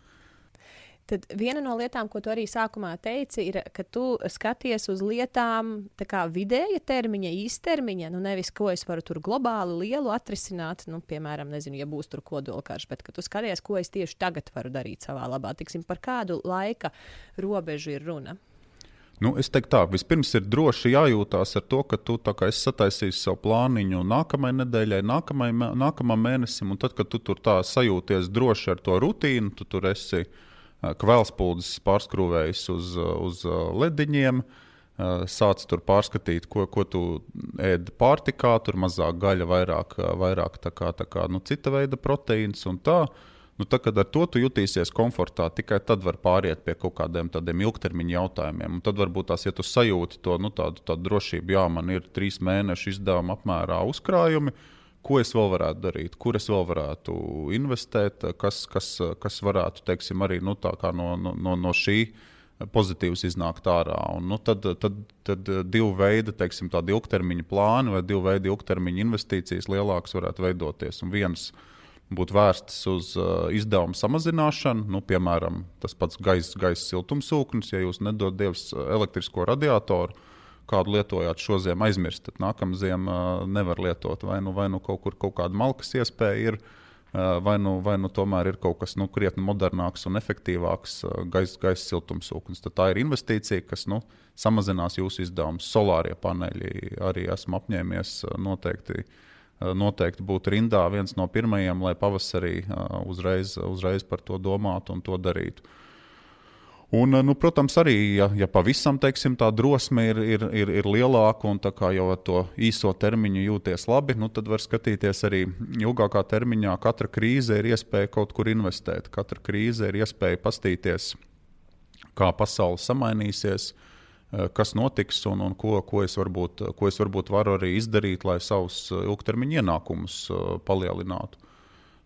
Tad viena no lietām, ko tu arī sākumā teici, ir, ka tu skaties uz lietām kā vidēja termiņa, īstermiņa. Nu, nevis ko es varu tur globāli lielu atrisināt, nu, piemēram, nezinu, ja būs tur kodolkarš, bet tu skaties, ko es tieši tagad varu darīt savā labā. Tiksim, par kādu laika robežu ir runa. Nu, es teiktu, tā, vispirms ir droši jājūtās ar to, ka tu esi sataisījis savu plāniņu nākamajai nedēļai, nākamai, nākamajam mēnesim, tad, kad tu tur tā sajūties droši ar to rutīnu, tu tur esi kvēlspūdzes pārskrūvējis uz, uz lediņiem. Sāc tur pārskatīt, ko, ko tu ēd pārtikā, tur mazāk gaļa, vairāk, vairāk tā kā, tā kā, nu, cita veida proteīns un tā. Uh, Nu, tā, kad ar to tu jutīsies komfortā, tikai tad var pāriet pie kaut kādiem tādiem ilgtermiņa jautājumiem. Un tad varbūt tās, ja tu sajūti to nu, tādu, tādu drošību, jā, man ir trīs mēnešu izdevuma apmērā uzkrājumi, ko es vēl varētu darīt, kur es vēl varētu investēt, kas, kas, kas varētu teiksim, arī nu, no, no, no šī pozitīvs iznākt ārā. Un, nu, tad, tad, tad divu veidu, teiksim, ilgtermiņa plāni vai divu veidu ilgtermiņa investīcijas lielākas varētu veidoties. Un viens būtu vērstas uz uh, izdevumu samazināšanu, nu, piemēram, tas pats gaisa gais siltumsūknis, ja jūs nedodat dievs elektrisko radiatoru. Kādu lietojāt šo ziemu, aizmirst, tad nākamā ziema uh, nevar lietot. Vai nu, vai nu kaut kur kaut kāda malkas iespēja ir, uh, vai, nu, vai nu tomēr ir kaut kas nu, krietni modernāks un efektīvāks uh, gaisa gais siltumsūknis. Tad tā ir investīcija, kas nu, samazinās jūsu izdevumus. Solārie paneļi arī esmu apņēmies uh, noteikti uh, noteikti būtu rindā viens no pirmajiem, lai pavasarī eh, uzreiz, uzreiz par to domātu un to darītu. Un, eh, nu, protams, arī, ja, ja pavisam teiksim, tā drosme ir, ir, ir, ir lielāka un jau ar to īso termiņu jūties labi, nu, tad var skatīties arī ilgākā termiņā. Katra krīze ir iespēja kaut kur investēt, katra krīze ir iespēja pastīties, kā pasaule samainīsies, uh, Eh, kas notiks un, un ko, ko, es varbūt, ko es varbūt varu arī izdarīt, lai savus eh, ilgtermiņa ienākumus eh, palielinātu.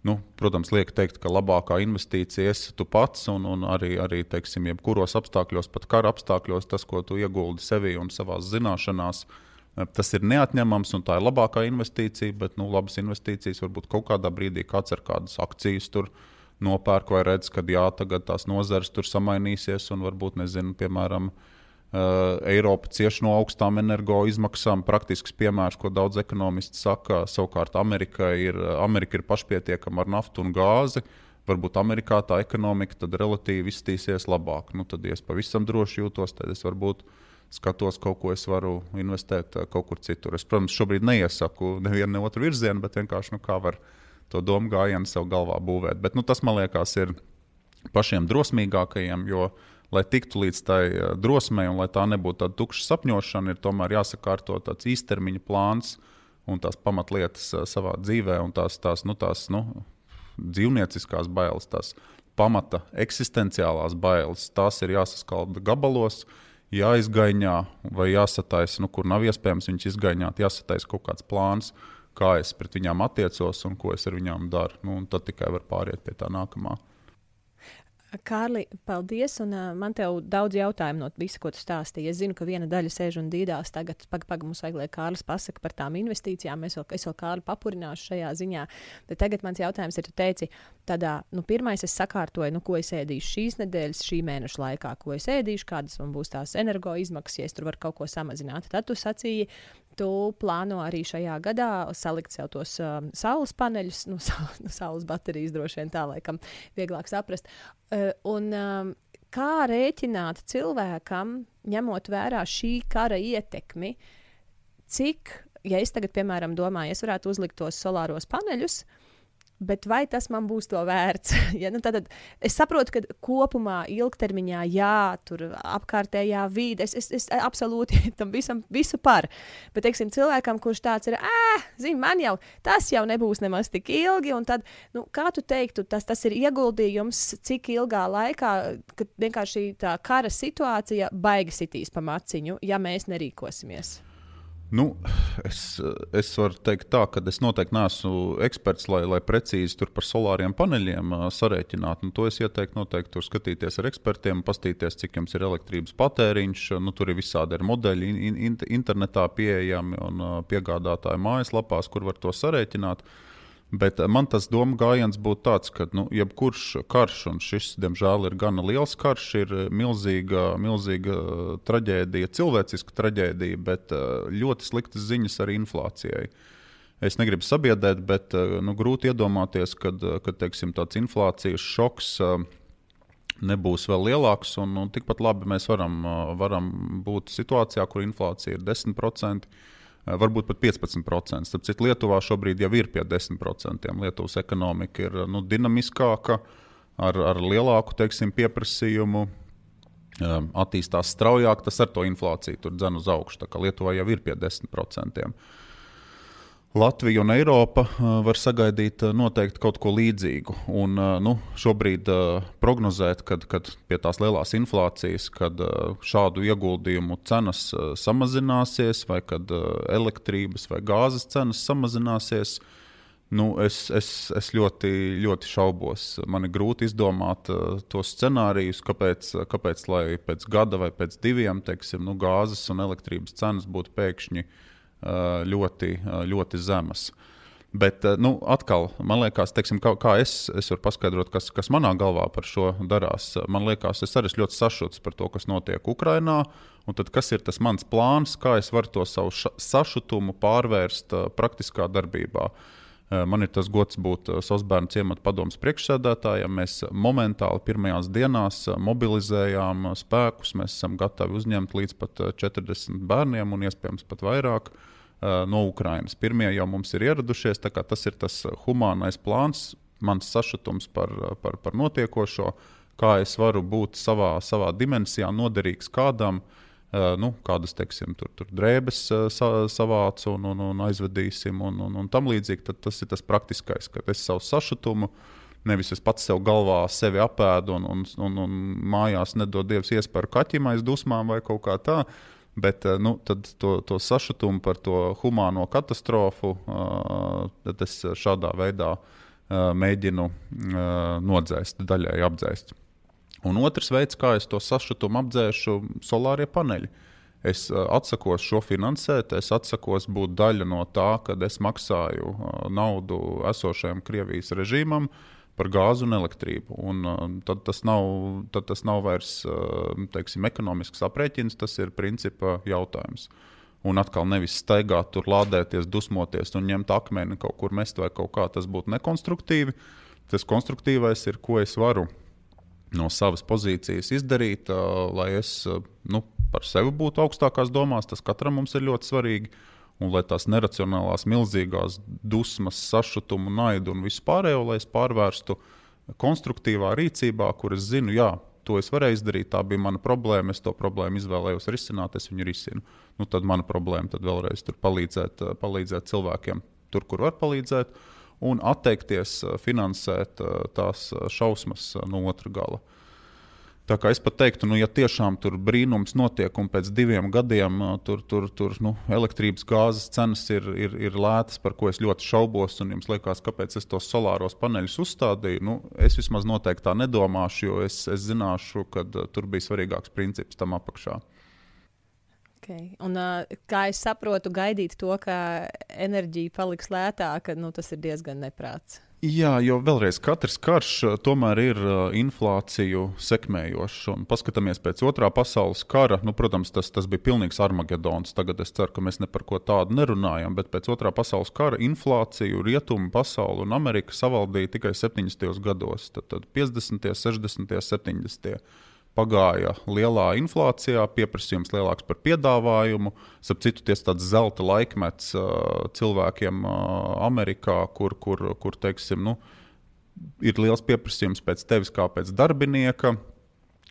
Nu, protams, liek teikt, ka labākā investīcija esi tu pats, un, un arī, arī teiksim, jebkuros apstākļos, pat kara apstākļos, tas, ko tu ieguldi sevī un savā zināšanās, tas ir neatņemams un tā ir labākā investīcija. Bet nu, labas investīcijas varbūt kaut kādā brīdī kāds ar kādas akcijas tur nopērk vai redz, ka jā, tagad tās nozares tur samainīsies un varbūt, nezinu, piemēram, Uh, Eiropa cieš no augstām energoizmaksām. Praktisks piemērs, ko daudz ekonomisti saka, savukārt Amerika ir, Amerika ir pašpietiekama ar naftu un gāzi. Varbūt Amerikā tā ekonomika tad relatīvi izstīsies labāk. Nu, tad, ja es pavisam droši jūtos, tad es varbūt skatos, kaut ko es varu investēt kaut kur citur. Es, protams, šobrīd neiesaku nevienu ne otru virzienu, bet vienkārši nu, kā var to domu gājienu sev galvā būvēt. Bet nu, tas, man liekas, ir pašiem drosmīgākajiem, jo, lai tiktu līdz tai drosmei un lai tā nebūtu tāda tukša sapņošana, ir tomēr jāsakārto tāds īstermiņa plāns un tās pamatlietas savā dzīvē un tās, tās, nu, tās nu, dzīvnieciskās bailes, tās pamata eksistenciālās bailes, tās ir jāsaskalda gabalos. Jāizgaņā vai jāsataisa, nu, kur nav iespējams viņus izgaņāt, jāsataisa kaut kāds plāns, kā es pret viņām attiecos un ko es ar viņām daru. Nu, tad tikai var pāriet pie tā nākamā. Kārli, paldies. Un, uh, man te ir daudz jautājumu no visa, ko tu stāstīji. Es zinu, ka viena daļa sēž un dīdās. Tagad, pagaidi, paga, mums vajag, lai Kārlis pasakā par tām investīcijām. Es vēl, es vēl Kārli papurināšu šajā ziņā. Bet tagad mans jautājums ir, tu teici, tādā, nu, pirmais es sakārtoju, nu, ko es ēdīšu šīs nedēļas, šī mēneša laikā, ko es ēdīšu, kādas man būs tās energo izmaksas, ja es tur varu kaut ko samazināt. Tad tu sacīji, tu plāno arī šajā gadā salikt sev tos um, saules paneļus, nu, [LAUGHS] sa, nu, saules baterijas droši vien tā, laikam, vieglāk saprast. Uh, un, um, kā rēķināt cilvēkam, ņemot vērā šī kara ietekmi, cik, ja es tagad, piemēram, domāju, es varētu uzlikt tos solāros paneļus, uh, Bet vai tas man būs to vērts? [LAUGHS] ja, nu, tad, es saprotu, ka kopumā, ilgtermiņā, jā, tur apkārtējā vide, es, es, es absolūti [LAUGHS] tam visam visu par. Bet, teiksim, cilvēkam, kurš tāds ir, ah, zini, man jau tas jau nebūs nemaz tik ilgi, un tad, nu, kā tu teiktu, tas, tas ir ieguldījums, cik ilgā laikā, kad vienkārši tā kara situācija baigi sitīs pa maciņu, ja mēs nerīkosimies. Nu, es, es varu teikt, tā, ka es noteikti neesmu eksperts, lai, lai precīzi par solāriem paneļiem sarēķinātu. Nu, to es ieteiktu noteikti tur skatīties ar ekspertiem, paskatīties, cik jums ir elektrības patēriņš. Nu, tur ir visādi ir modeļi in, in, internetā pieejami un piegādātāju mājaslapās, kur var to sarēķināt. Uh, Bet eh, man tas doma gājiens būtu tāds, ka nu, jebkurš karš, un šis, diemžēl, ir gana liels karš, ir eh, milzīga, milzīga eh, traģēdija, cilvēciska traģēdija, bet ļoti sliktas ziņas arī inflācijai. Es negribu sabiedrēt, bet nu, grūti iedomāties, ka teiksim, tāds inflācijas šoks nebūs vēl lielāks. Un, un tikpat labi mēs varam, varam būt situācijā, kur inflācija ir 10%. Eh, varbūt pat 15%. Tad citu Lietuvā šobrīd jau ir pie 10%. Lietuvas ekonomika ir nu, dinamiskāka, ar, ar lielāku teiksim, pieprasījumu. Eh, attīstās straujāk, tas ar to inflāciju tur dzen uz augšu. Lietuvā jau ir pie 10%. Latvija un Eiropa var sagaidīt noteikti kaut ko līdzīgu. Un, nu, šobrīd prognozēt, kad, kad pie tās lielās inflācijas, kad šādu ieguldījumu cenas samazināsies, vai kad elektrības vai gāzes cenas samazināsies, nu, es, es, es ļoti, ļoti šaubos. Man ir grūti izdomāt tos scenārijus, kāpēc, kāpēc pēc gada vai pēc diviem teiksim, nu, gāzes un elektrības cenas būtu pēkšņi Eh, ļoti, ļoti zemas. Bet, nu, atkal, man liekas, teiksim, kā, kā es, es varu paskaidrot, kas, kas manā galvā par šo darās. Man liekas, es arī esmu ļoti sašuts par to, kas notiek Ukrajinā. Un tad, kas ir tas mans plāns, kā es varu to savu sašutumu pārvērst praktiskā darbībā? Uh, man ir tas gods būt uh, Sosbērnu ciemata padomus priekšsēdētājam. Mēs momentāli pirmajās dienās mobilizējām spēkus. Mēs esam gatavi uzņemt līdz pat 40 bērniem un iespējams pat vairāk. No Ukrainas. Pirmie jau mums ir ieradušies, tas ir tas humānais plāns, mans sašutums par, par, par notiekošo, kā es varu būt savā, savā dimensijā noderīgs kādam. Uh, nu, kādas, teiksim, tur, tur drēbes uh, sa, savācu un, un, un aizvedīsim, un, un, un tam līdzīgi. Tad tas ir tas praktiskais, ka es savu sašutumu, nevis es pats sev galvā sevi apēdu un, un, un, un mājās nedod dievs iespēju kaķim aiz dusmām vai kaut kā tāda Bet eh, nu, to, to sašutumu par to humāno katastrofu es šādā veidā mēģinu nodzēst, daļai apdzēst. Un otrs veids, kā es to sašutumu apdzēšu, ir solārie paneļi. Es atsakos šo finansēt, es atsakos būt daļa no tā, kad es maksāju naudu esošajam Krievijas režīmam, par gāzi un elektrību. Un, uh, tad, tas nav, tad tas nav vairs teiksim, ekonomisks aprēķins, tas ir principa jautājums. Un atkal nevis staigāt, tur lādēties, dusmoties un ņemt akmeni kaut kur mest vai kaut kā. Tas būtu nekonstruktīvi. Tas konstruktīvais ir, ko es varu no savas pozīcijas izdarīt, lai es nu, par sevi būtu augstākās domās. Tas katram mums ir ļoti svarīgi. Un lai tās neracionālās, milzīgās dusmas, sašutumu, naidu un vispārējo, lai es pārvērstu konstruktīvā rīcībā, kur es zinu, jā, to es varēju izdarīt, tā bija mana problēma, es to problēmu izvēlējos risināt, es viņu risinu. Nu, tad mana problēma tad vēlreiz palīdzēt, palīdzēt cilvēkiem tur, kur var palīdzēt un atteikties eh, finansēt eh, tās eh, šausmas no otra gala. Tā kā es pat teiktu, nu, ja tiešām tur brīnums notiek un pēc diviem gadiem tur, tur, tur nu, elektrības gāzes cenas ir, ir, ir lētas, par ko es ļoti šaubos, un jums liekas, kāpēc es tos solāros paneļus uzstādīju, nu, es vismaz noteikti tā nedomāšu, jo es, es zināšu, ka tur bija svarīgāks princips tam apakšā. Okay. Un, kā es saprotu, gaidīt to, ka enerģija paliks lētāka, nu, tas ir diezgan neprāts. Jā, jo vēlreiz katrs karš tomēr ir inflāciju sekmējošs. Paskatāmies pēc otrā pasaules kara. Nu, protams, tas, tas bija pilnīgs armagedons. Tagad es ceru, ka mēs ne par ko tādu nerunājam. Bet pēc otrā pasaules kara inflāciju rietumu pasauli un Amerika savaldīja tikai 70. gados. Tad, tad 50., 60., 70 pagāja lielā inflācijā, pieprasījums lielāks par piedāvājumu. Sapratu, tas tāds zelta laikmets uh, cilvēkiem uh, Amerikā, kur, kur, kur teiksim, nu, ir liels pieprasījums pēc tevis kā pēc darbinieka.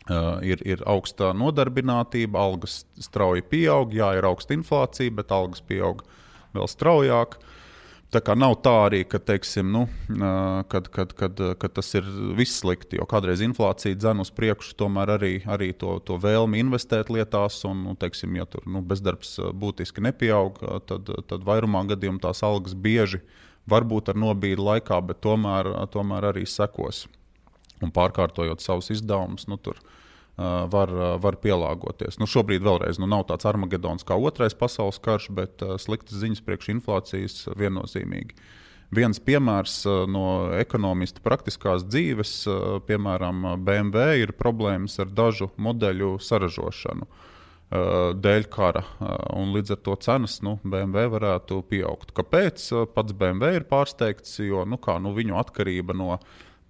Uh, ir, ir augsta nodarbinātība, algas strauji pieaug, jā, ir augsta inflācija, bet algas pieaug vēl straujāk. Uh, Tā kā nav tā arī, ka, teiksim, nu, kad, kad, kad, kad tas ir viss slikti, jo kādreiz inflācija dzen uz priekšu, tomēr arī, arī to, to vēlmi investēt lietās, un, nu, teiksim, ja tur nu, bezdarbs būtiski nepieaug, tad, tad vairumā gadījumā tās algas bieži varbūt ar nobīdi laikā, bet tomēr, tomēr arī sekos. Un pārkārtojot savus izdevumus, nu, tur, uh, var, var pielāgoties. Nu, šobrīd vēlreiz nu, nav tāds armagedons kā otrais pasaules karš, bet sliktas ziņas priekš inflācijas viennozīmīgi. Viens piemērs no ekonomista praktiskās dzīves, piemēram, BMW ir problēmas ar dažu modeļu saražošanu dēļ kara. Līdz ar to cenas nu, BMW varētu pieaugt. Kāpēc? Pats BMW ir pārsteigts, jo nu, kā, nu, viņu atkarība no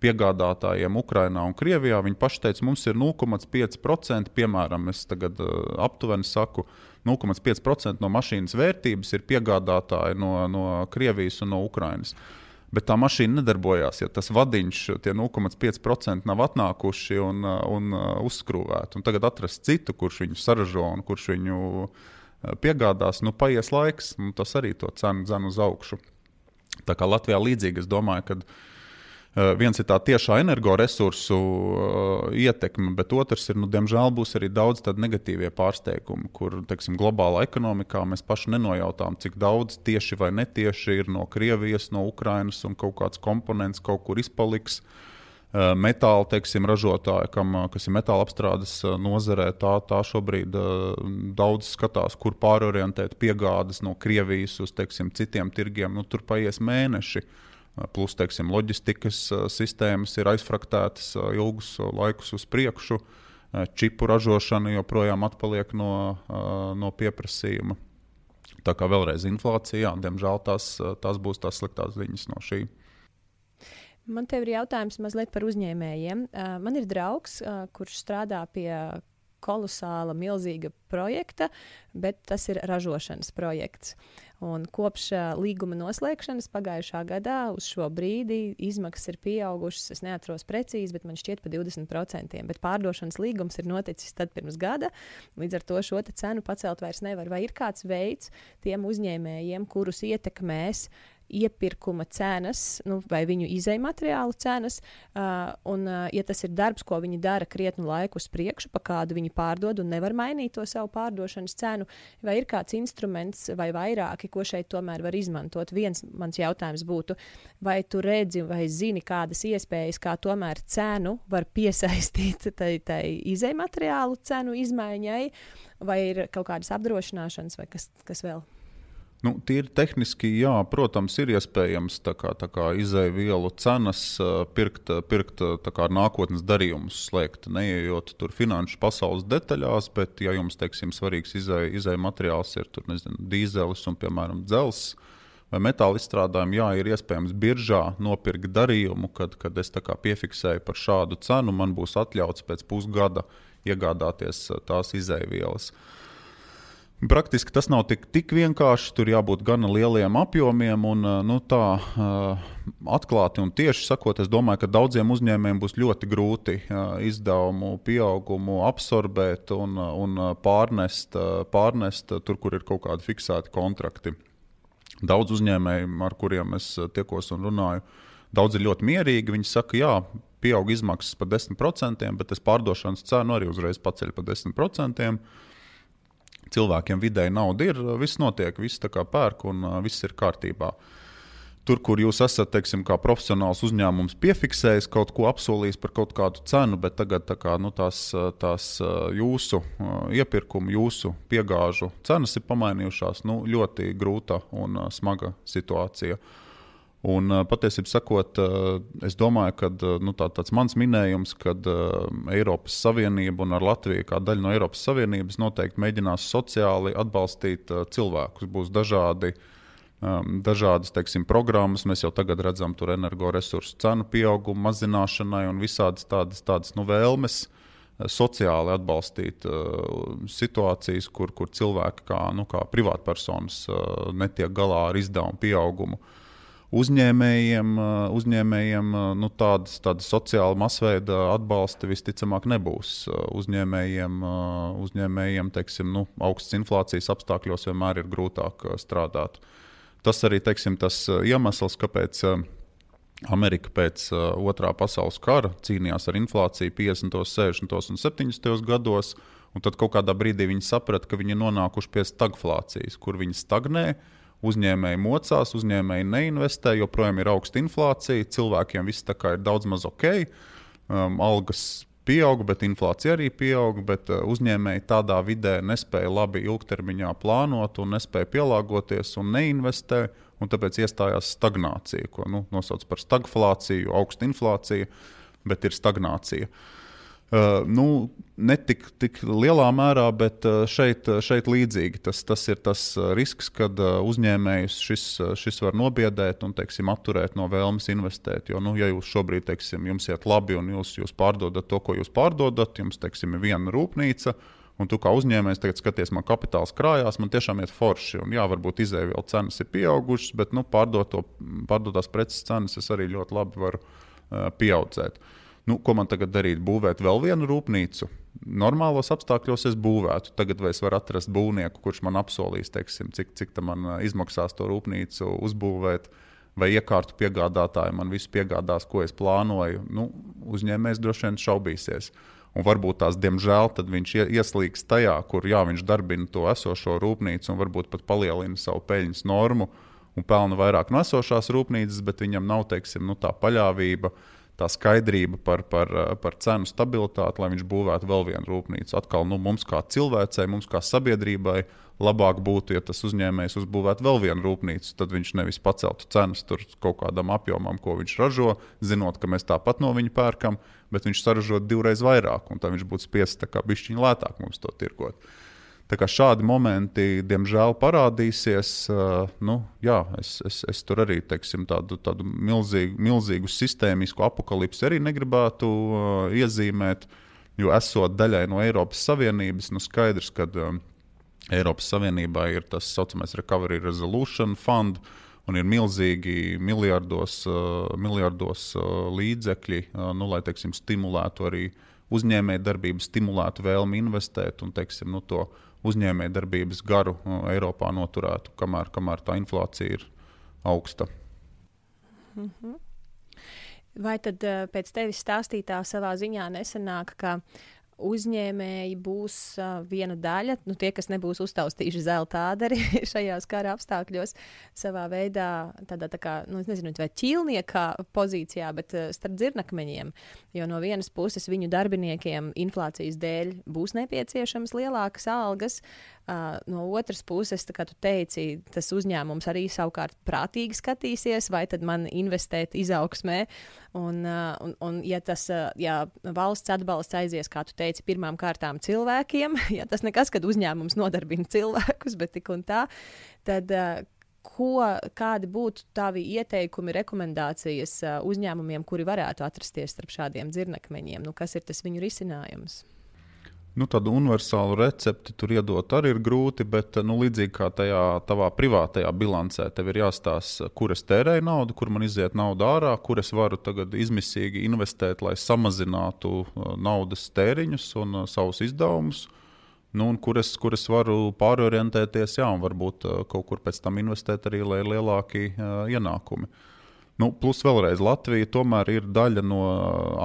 piegādātājiem Ukrajinā un Krievijā. Viņi paši teica, mums ir 0,5%, piemēram, es tagad uh, aptuveni saku, 0,5% no mašīnas vērtības ir piegādātāji no, no Krievijas un no Ukrajinas. Bet tā mašīna nedarbojās, ja tas vadiņš, tie 0,5% nav atnākuši un, un uh, uzskrūvēti. Un tagad atrast citu, kurš viņu saražo un kurš viņu piegādās, nu, paies laiks, un tas arī to cenu dzen uz augšu. Tā kā Latvijā līdzīgi, es domāju, ka Uh, viens ir tā tiešā energoresursu uh, ietekme, bet otrs ir, nu, diemžēl, būs arī daudz tādu negatīvie pārsteigumi, kur, teiksim, globālā ekonomikā mēs paši nenojautām, cik daudz tieši vai netieši ir no Krievijas, no Ukrainas un kaut kāds komponents kaut kur izpaliks. Uh, metāla teiksim, ražotāji, kam, kas ir metāla apstrādes nozarē, tā, tā šobrīd daudz skatās, kur pārorientēt piegādes no Krievijas uz teiksim, citiem tirgiem. Nu, tur paies mēneši. Uh, Plus, teiksim, loģistikas sistēmas ir aizfraktētas ilgus laikus uz priekšu. Čipu ražošana joprojām atpaliek no, no pieprasījuma. Tā kā vēlreiz inflācija, jā, diemžēl tās, tās būs tās sliktās ziņas no šī. Man te ir jautājums mazliet par uzņēmējiem. Man ir draugs, kurš strādā pie kolosāla, milzīga projekta, bet tas ir ražošanas projekts. Un kopš uh, līguma noslēgšanas pagājušā gadā uz šo brīdi izmaksas ir pieaugušas. Es neatceros precīzi, bet man šķiet par 20%. Bet pārdošanas līgums ir noticis tad pirms gada. Līdz ar to šo cenu pacelt vairs nevar. Vai ir kāds veids tiem uzņēmējiem, kurus ietekmēs iepirkuma cenas, nu, vai viņu izējumateriālu cenas. Uh, un, uh, ja tas ir darbs, ko viņi dara krietnu laiku uz priekšu, pa kādu viņi pārdod un nevar mainīt to savu pārdošanas cenu, vai ir kāds instruments vai vairāki, ko šeit tomēr var izmantot. Viens mans jautājums būtu, vai tu redzi vai zini kādas iespējas, kā tomēr cenu var piesaistīt tai, tai izējumateriālu cenu izmaiņai, vai ir kaut kādas apdrošināšanas vai kas, kas vēl? Nu, tīri tehniski, jā, protams, ir iespējams tā kā, tā kā izēvielu cenas pirkt, pirkt kā, nākotnes darījumus, slēgt, neejot tur finanšu pasaules detaļās, bet, ja jums, teiksim, svarīgs izēja izē materiāls ir tur, nezinu, dīzelis un, piemēram, dzelzs, vai metāla izstrādājumu, jā, ir iespējams biržā nopirkt darījumu, kad, kad es piefiksēju par šādu cenu, man būs atļauts pēc pusgada iegādāties tās izēvielas. Uh, Praktiski tas nav tik, tik vienkārši. Tur jābūt gan lieliem apjomiem, un nu, tā atklāti un tieši sakot, es domāju, ka daudziem uzņēmējiem būs ļoti grūti izdevumu pieaugumu absorbēt un, un pārnest, pārnest tur, kur ir kaut kādi fiksēti kontrakti. Daudz uzņēmēju, ar kuriem es tiekos un runāju, daudz ir ļoti mierīgi. Viņi saka, jā, pieaug izmaksas par 10%, bet es pārdošanas cenu arī uzreiz paceļu par 10% cilvēkiem vidēji nauda ir, viss notiek, viss tā kā pērk un viss ir kārtībā. Tur, kur jūs esat, teiksim, kā profesionāls uzņēmums, piefiksējis kaut ko, apsolījis par kaut kādu cenu, bet tagad tā kā, nu, tās, tās jūsu iepirkuma, jūsu piegāžu cenas ir pamainījušās. Nu, ļoti grūta un smaga situācija. Uh, Un, patiesībā sakot, es domāju, ka nu, tā, tāds mans minējums, ka Eiropas Savienība un ar Latviju kā daļu no Eiropas Savienības noteikti mēģinās sociāli atbalstīt cilvēkus. Būs dažādi, dažādas teiksim, programmas, mēs jau tagad redzam tur energoresursu cenu pieaugumu mazināšanai un visādas tādas, tādas nu, vēlmes sociāli atbalstīt uh, situācijas, kur, kur cilvēki kā, nu, kā privātpersonas uh, netiek galā ar izdevumu pieaugumu. Uh, uzņēmējiem, uh, uzņēmējiem uh, nu, tādas, tādas sociāla masveida atbalsta visticamāk nebūs. Uh, uzņēmējiem, uzņēmējiem teiksim, nu, augstas inflācijas apstākļos vienmēr ir grūtāk strādāt. Tas arī teiksim, tas iemesls, kāpēc Amerika pēc otrā pasaules kara cīnījās ar inflāciju 50, 60 un 70 gados. Un tad kaut kādā brīdī viņi saprata, ka viņi ir nonākuši pie stagflācijas, kur viņi stagnē, uh, Uzņēmēji mocās, uzņēmēji neinvestē, joprojām ir augsta inflācija, cilvēkiem viss ir daudz maz ok, um, algas pieauga, bet inflācija arī pieauga. Bet uh, uzņēmēji tādā vidē nespēja labi ilgtermiņā plānot, un nespēja pielāgoties un neinvestē. Un tāpēc iestājās stagnācija, ko nu, nosauc par stagflāciju, augsta inflācija, bet ir stagnācija. Uh, nu, ne tik, tik lielā mērā, bet uh, šeit, šeit līdzīgi. Tas, tas ir tas risks, kad uzņēmējus šis, šis var nobiedēt un teiksim, atturēt no vēlmes investēt. Jo, nu, ja jūs šobrīd teiksim, jums iet labi un jūs, jūs pārdodat to, ko jūs pārdodat, jums teiksim, ir viena rūpnīca. Un tu kā uzņēmējs tagad skaties, man kapitāls krājās, man tiešām ir forši. Un, jā, varbūt izēvielu cenas ir pieaugušas, bet nu, pārdoto, pārdotās preces cenas es arī ļoti labi varu uh, pieaudzēt. Uh, Nu, ko man tagad darīt? Būvēt vēl vienu rūpnīcu. Normālos apstākļos es būvētu. Tagad es varu atrast būvnieku, kurš man apsolīs, teiksim, cik, cik man izmaksās to rūpnīcu uzbūvēt. Vai iekārtu piegādātāji man visu piegādās, ko es plānoju. Nu, uzņēmējs droši vien šaubīsies. Un varbūt tās, diemžēl, viņš ieslīgs tajā, kur jā, viņš darbina to esošo rūpnīcu un varbūt pat palielina savu peļņas normu un pelna vairāk no esošās rūpnīcas, bet viņam nav teiksim, nu, tā paļāvība uh, tā skaidrība par, par, par cenu stabilitāti, lai viņš būvētu vēl vienu rūpnīcu. Atkal nu, mums kā cilvēcei, mums kā sabiedrībai labāk būtu, ja tas uzņēmējs uzbūvētu vēl vienu rūpnīcu. Tad viņš nevis paceltu cenas kaut kādam apjomam, ko viņš ražo, zinot, ka mēs tāpat no viņa pērkam, bet viņš saražot divreiz vairāk, un tad viņš būtu spiests tā kā bišķiņu lētāk mums to tirgot. Šādi momenti, diemžēl, parādīsies. Uh, nu, jā, es, es, es tur arī teiksim, tādu, tādu milzīgu, milzīgu sistēmisku apakalipsi arī negribētu uh, iezīmēt. Jo esot daļai no Eiropas Savienības, nu skaidrs, ka uh, Eiropas Savienībā ir tas tā saucamais Recovery Resolution Fund, un ir milzīgi miljardos, uh, miljardos uh, līdzekļi, uh, nu, lai teiksim, stimulētu arī uzņēmējdarbību, stimulētu vēlmi investēt un teiksim, nu, to uzņēmējdarbības garu Eiropā noturētu, kamēr, kamēr tā inflācija ir augsta. Mm -hmm. Vai tad pēc tevis stāstītā savā ziņā nesenāk, ka uzņēmēji būs uh, viena daļa, nu, tie, kas nebūs uztaustījuši zelta āderi [LAUGHS] šajās kara apstākļos, savā veidā, tādā tā kā, nu, nezinu, vai ķīlnieka pozīcijā, bet uh, starp dzirnakmeņiem. Jo no vienas puses viņu darbiniekiem inflācijas dēļ būs nepieciešamas lielākas algas, Uh, no otras puses, kā tu teici, tas uzņēmums arī savukārt prātīgi skatīsies, vai tad man investēt izaugsmē. Un, uh, un, un ja tas uh, ja valsts atbalsts aizies, kā tu teici, pirmām kārtām cilvēkiem, [LAUGHS] ja tas nekas, kad uzņēmums nodarbina cilvēkus, bet tik un tā, tad ko, kādi būtu tavi ieteikumi, rekomendācijas uzņēmumiem, kuri varētu atrasties starp šādiem dzirnakmeņiem? Nu, kas ir tas viņu risinājums? Nu, tādu universālu recepti tur iedot arī ir grūti, bet nu, līdzīgi kā tajā tavā privātajā bilancē, tev ir jāstāsta, kur es tērēju naudu, kur man iziet nauda ārā, kur es varu tagad izmisīgi investēt, lai samazinātu naudas tēriņus un savus izdevumus. Nu, kur, es, kur es varu pārorientēties, jā, un varbūt kaut kur pēc tam investēt arī, lai ir lielāki uh, ienākumi. Uh, Nu, plus vēlreiz Latvija tomēr ir daļa no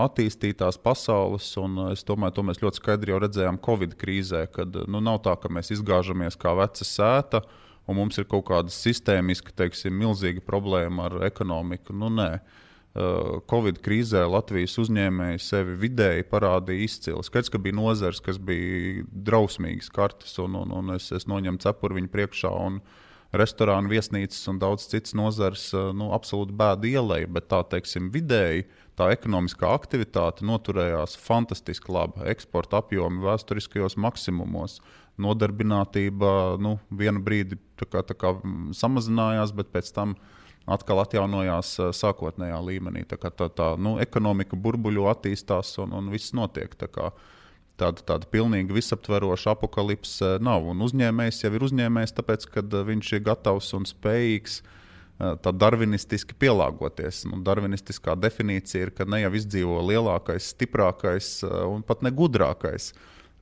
attīstītās pasaules, un es domāju, to mēs ļoti skaidri jau redzējām Covid krīzē, kad nu, nav tā, ka mēs izgāžamies kā veca sēta, un mums ir kaut kāda sistēmiska, teiksim, milzīga problēma ar ekonomiku. Nu, nē. Covid krīzē Latvijas uzņēmēji sevi vidēji parādīja izcili. Skaidrs, ka bija nozars, kas bija drausmīgas kartes, un, un, un es, es noņemu cepuri viņu priekšā. Un, uh, restorānu, viesnīcas un daudz citas nozares eh, nu, absolūti bēda ielai, bet tā teiksim, vidēji tā ekonomiskā aktivitāte noturējās fantastiski labi. Eksporta apjomi vēsturiskajos maksimumos, nodarbinātība nu, vienu brīdi tā kā, tā kā samazinājās, bet pēc tam atkal atjaunojās eh, sākotnējā līmenī. Tā tā, tā nu, ekonomika burbuļo attīstās un, un viss notiek. Tā kā, uh, tāda, tāda pilnīgi visaptveroša apakalipse nav. Un uzņēmējs jau ir uzņēmējs, tāpēc, ka uh, viņš ir gatavs un spējīgs uh, tā darvinistiski pielāgoties. Nu, darvinistiskā definīcija ir, ka ne jau izdzīvo lielākais, stiprākais un pat ne gudrākais.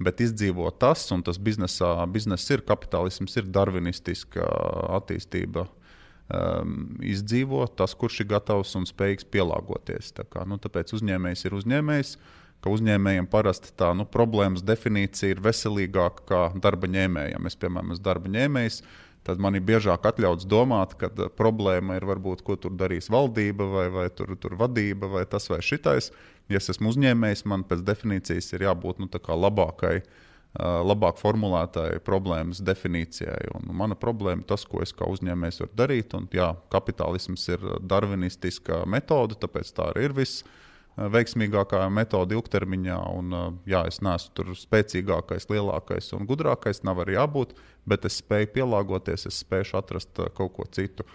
Bet izdzīvo tas, un tas biznesā, biznes ir kapitālisms, ir darvinistiska attīstība. Um, izdzīvo tas, kurš ir gatavs un spējīgs pielāgoties. Tā kā, nu, tāpēc uzņēmējs ir uzņēmējs. Uh, ka uzņēmējiem parasti tā nu, problēmas definīcija ir veselīgāka nekā darba ņēmējiem. Es, piemēram, esmu darba ņēmējs. Tad man ir biežāk atļauts domāt, ka uh, problēma ir varbūt, ko tur darīs valdība, vai, vai tur, tur vadība, vai tas vai šitais. Ja es esmu uzņēmējs, man pēc definīcijas ir jābūt nu, labākai, uh, labāk formulētai problēmas definīcijai. Un mana problēma ir tas, ko es kā uzņēmējs varu darīt. Un, jā, kapitālisms ir darvinistiska metode, tāpēc tā arī ir viss veiksmīgākā metode ilgtermiņā. Un, jā, es neesmu tur spēcīgākais, lielākais un gudrākais, nav arī jābūt, bet es spēju pielāgoties, es spēju atrast kaut ko citu.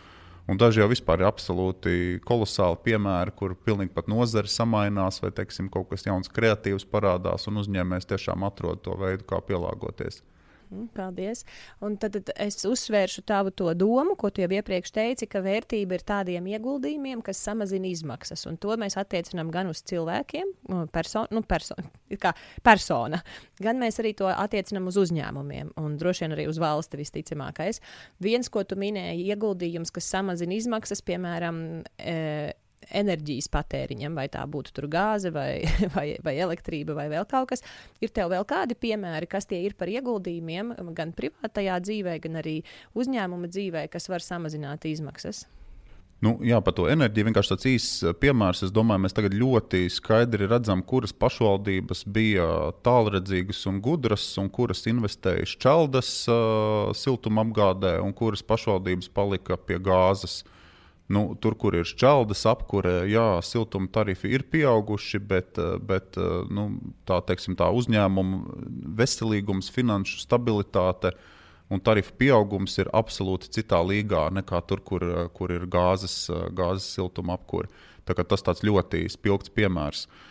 Un daži jau ir absolūti kolosāli piemēri, kur pilnīgi pat nozare samainās, vai teiksim, kaut kas jauns, kreatīvs parādās, un uzņēmējs tiešām atrod to veidu, kā pielāgoties. Mm, paldies. Un tad, tad es uzsvēršu tavu to domu, ko tu jau iepriekš teici, ka vērtība ir tādiem ieguldījumiem, kas samazina izmaksas. Un to mēs attiecinām gan uz cilvēkiem, perso nu, perso kā persona, gan mēs arī to attiecinām uz uzņēmumiem un droši vien arī uz valsti visticamākais. Viens, ko tu minēji, ieguldījums, kas samazina izmaksas, piemēram, e, enerģijas patēriņam, vai tā būtu gāze, vai, [LAUGHS] vai, vai elektrība, vai vēl kaut kas. Ir tev vēl kādi piemēri, kas tie ir par ieguldījumiem gan privātajā dzīvē, gan arī uzņēmuma dzīvē, kas var samazināt izmaksas? Nu, jā, par to enerģiju vienkārši tāds īsts eh, piemērs. Es domāju, mēs tagad ļoti skaidri redzam, kuras pašvaldības bija tālredzīgas un gudras, un kuras investēja šķeldas uh, siltumapgādē, un kuras pašvaldības palika pie gāzes. Uh, Nu, tur, kur ir šķeldas apkure, jā, siltuma tarifi ir pieauguši, bet, eh, bet eh, nu, tā, teiksim, tā uzņēmuma veselīgums, finanšu stabilitāte un tarifu pieaugums ir absolūti citā līgā nekā tur, kur, eh, kur ir gāzes, gāzes siltuma apkure. Tas tāds ļoti spilgts piemērs. Uh,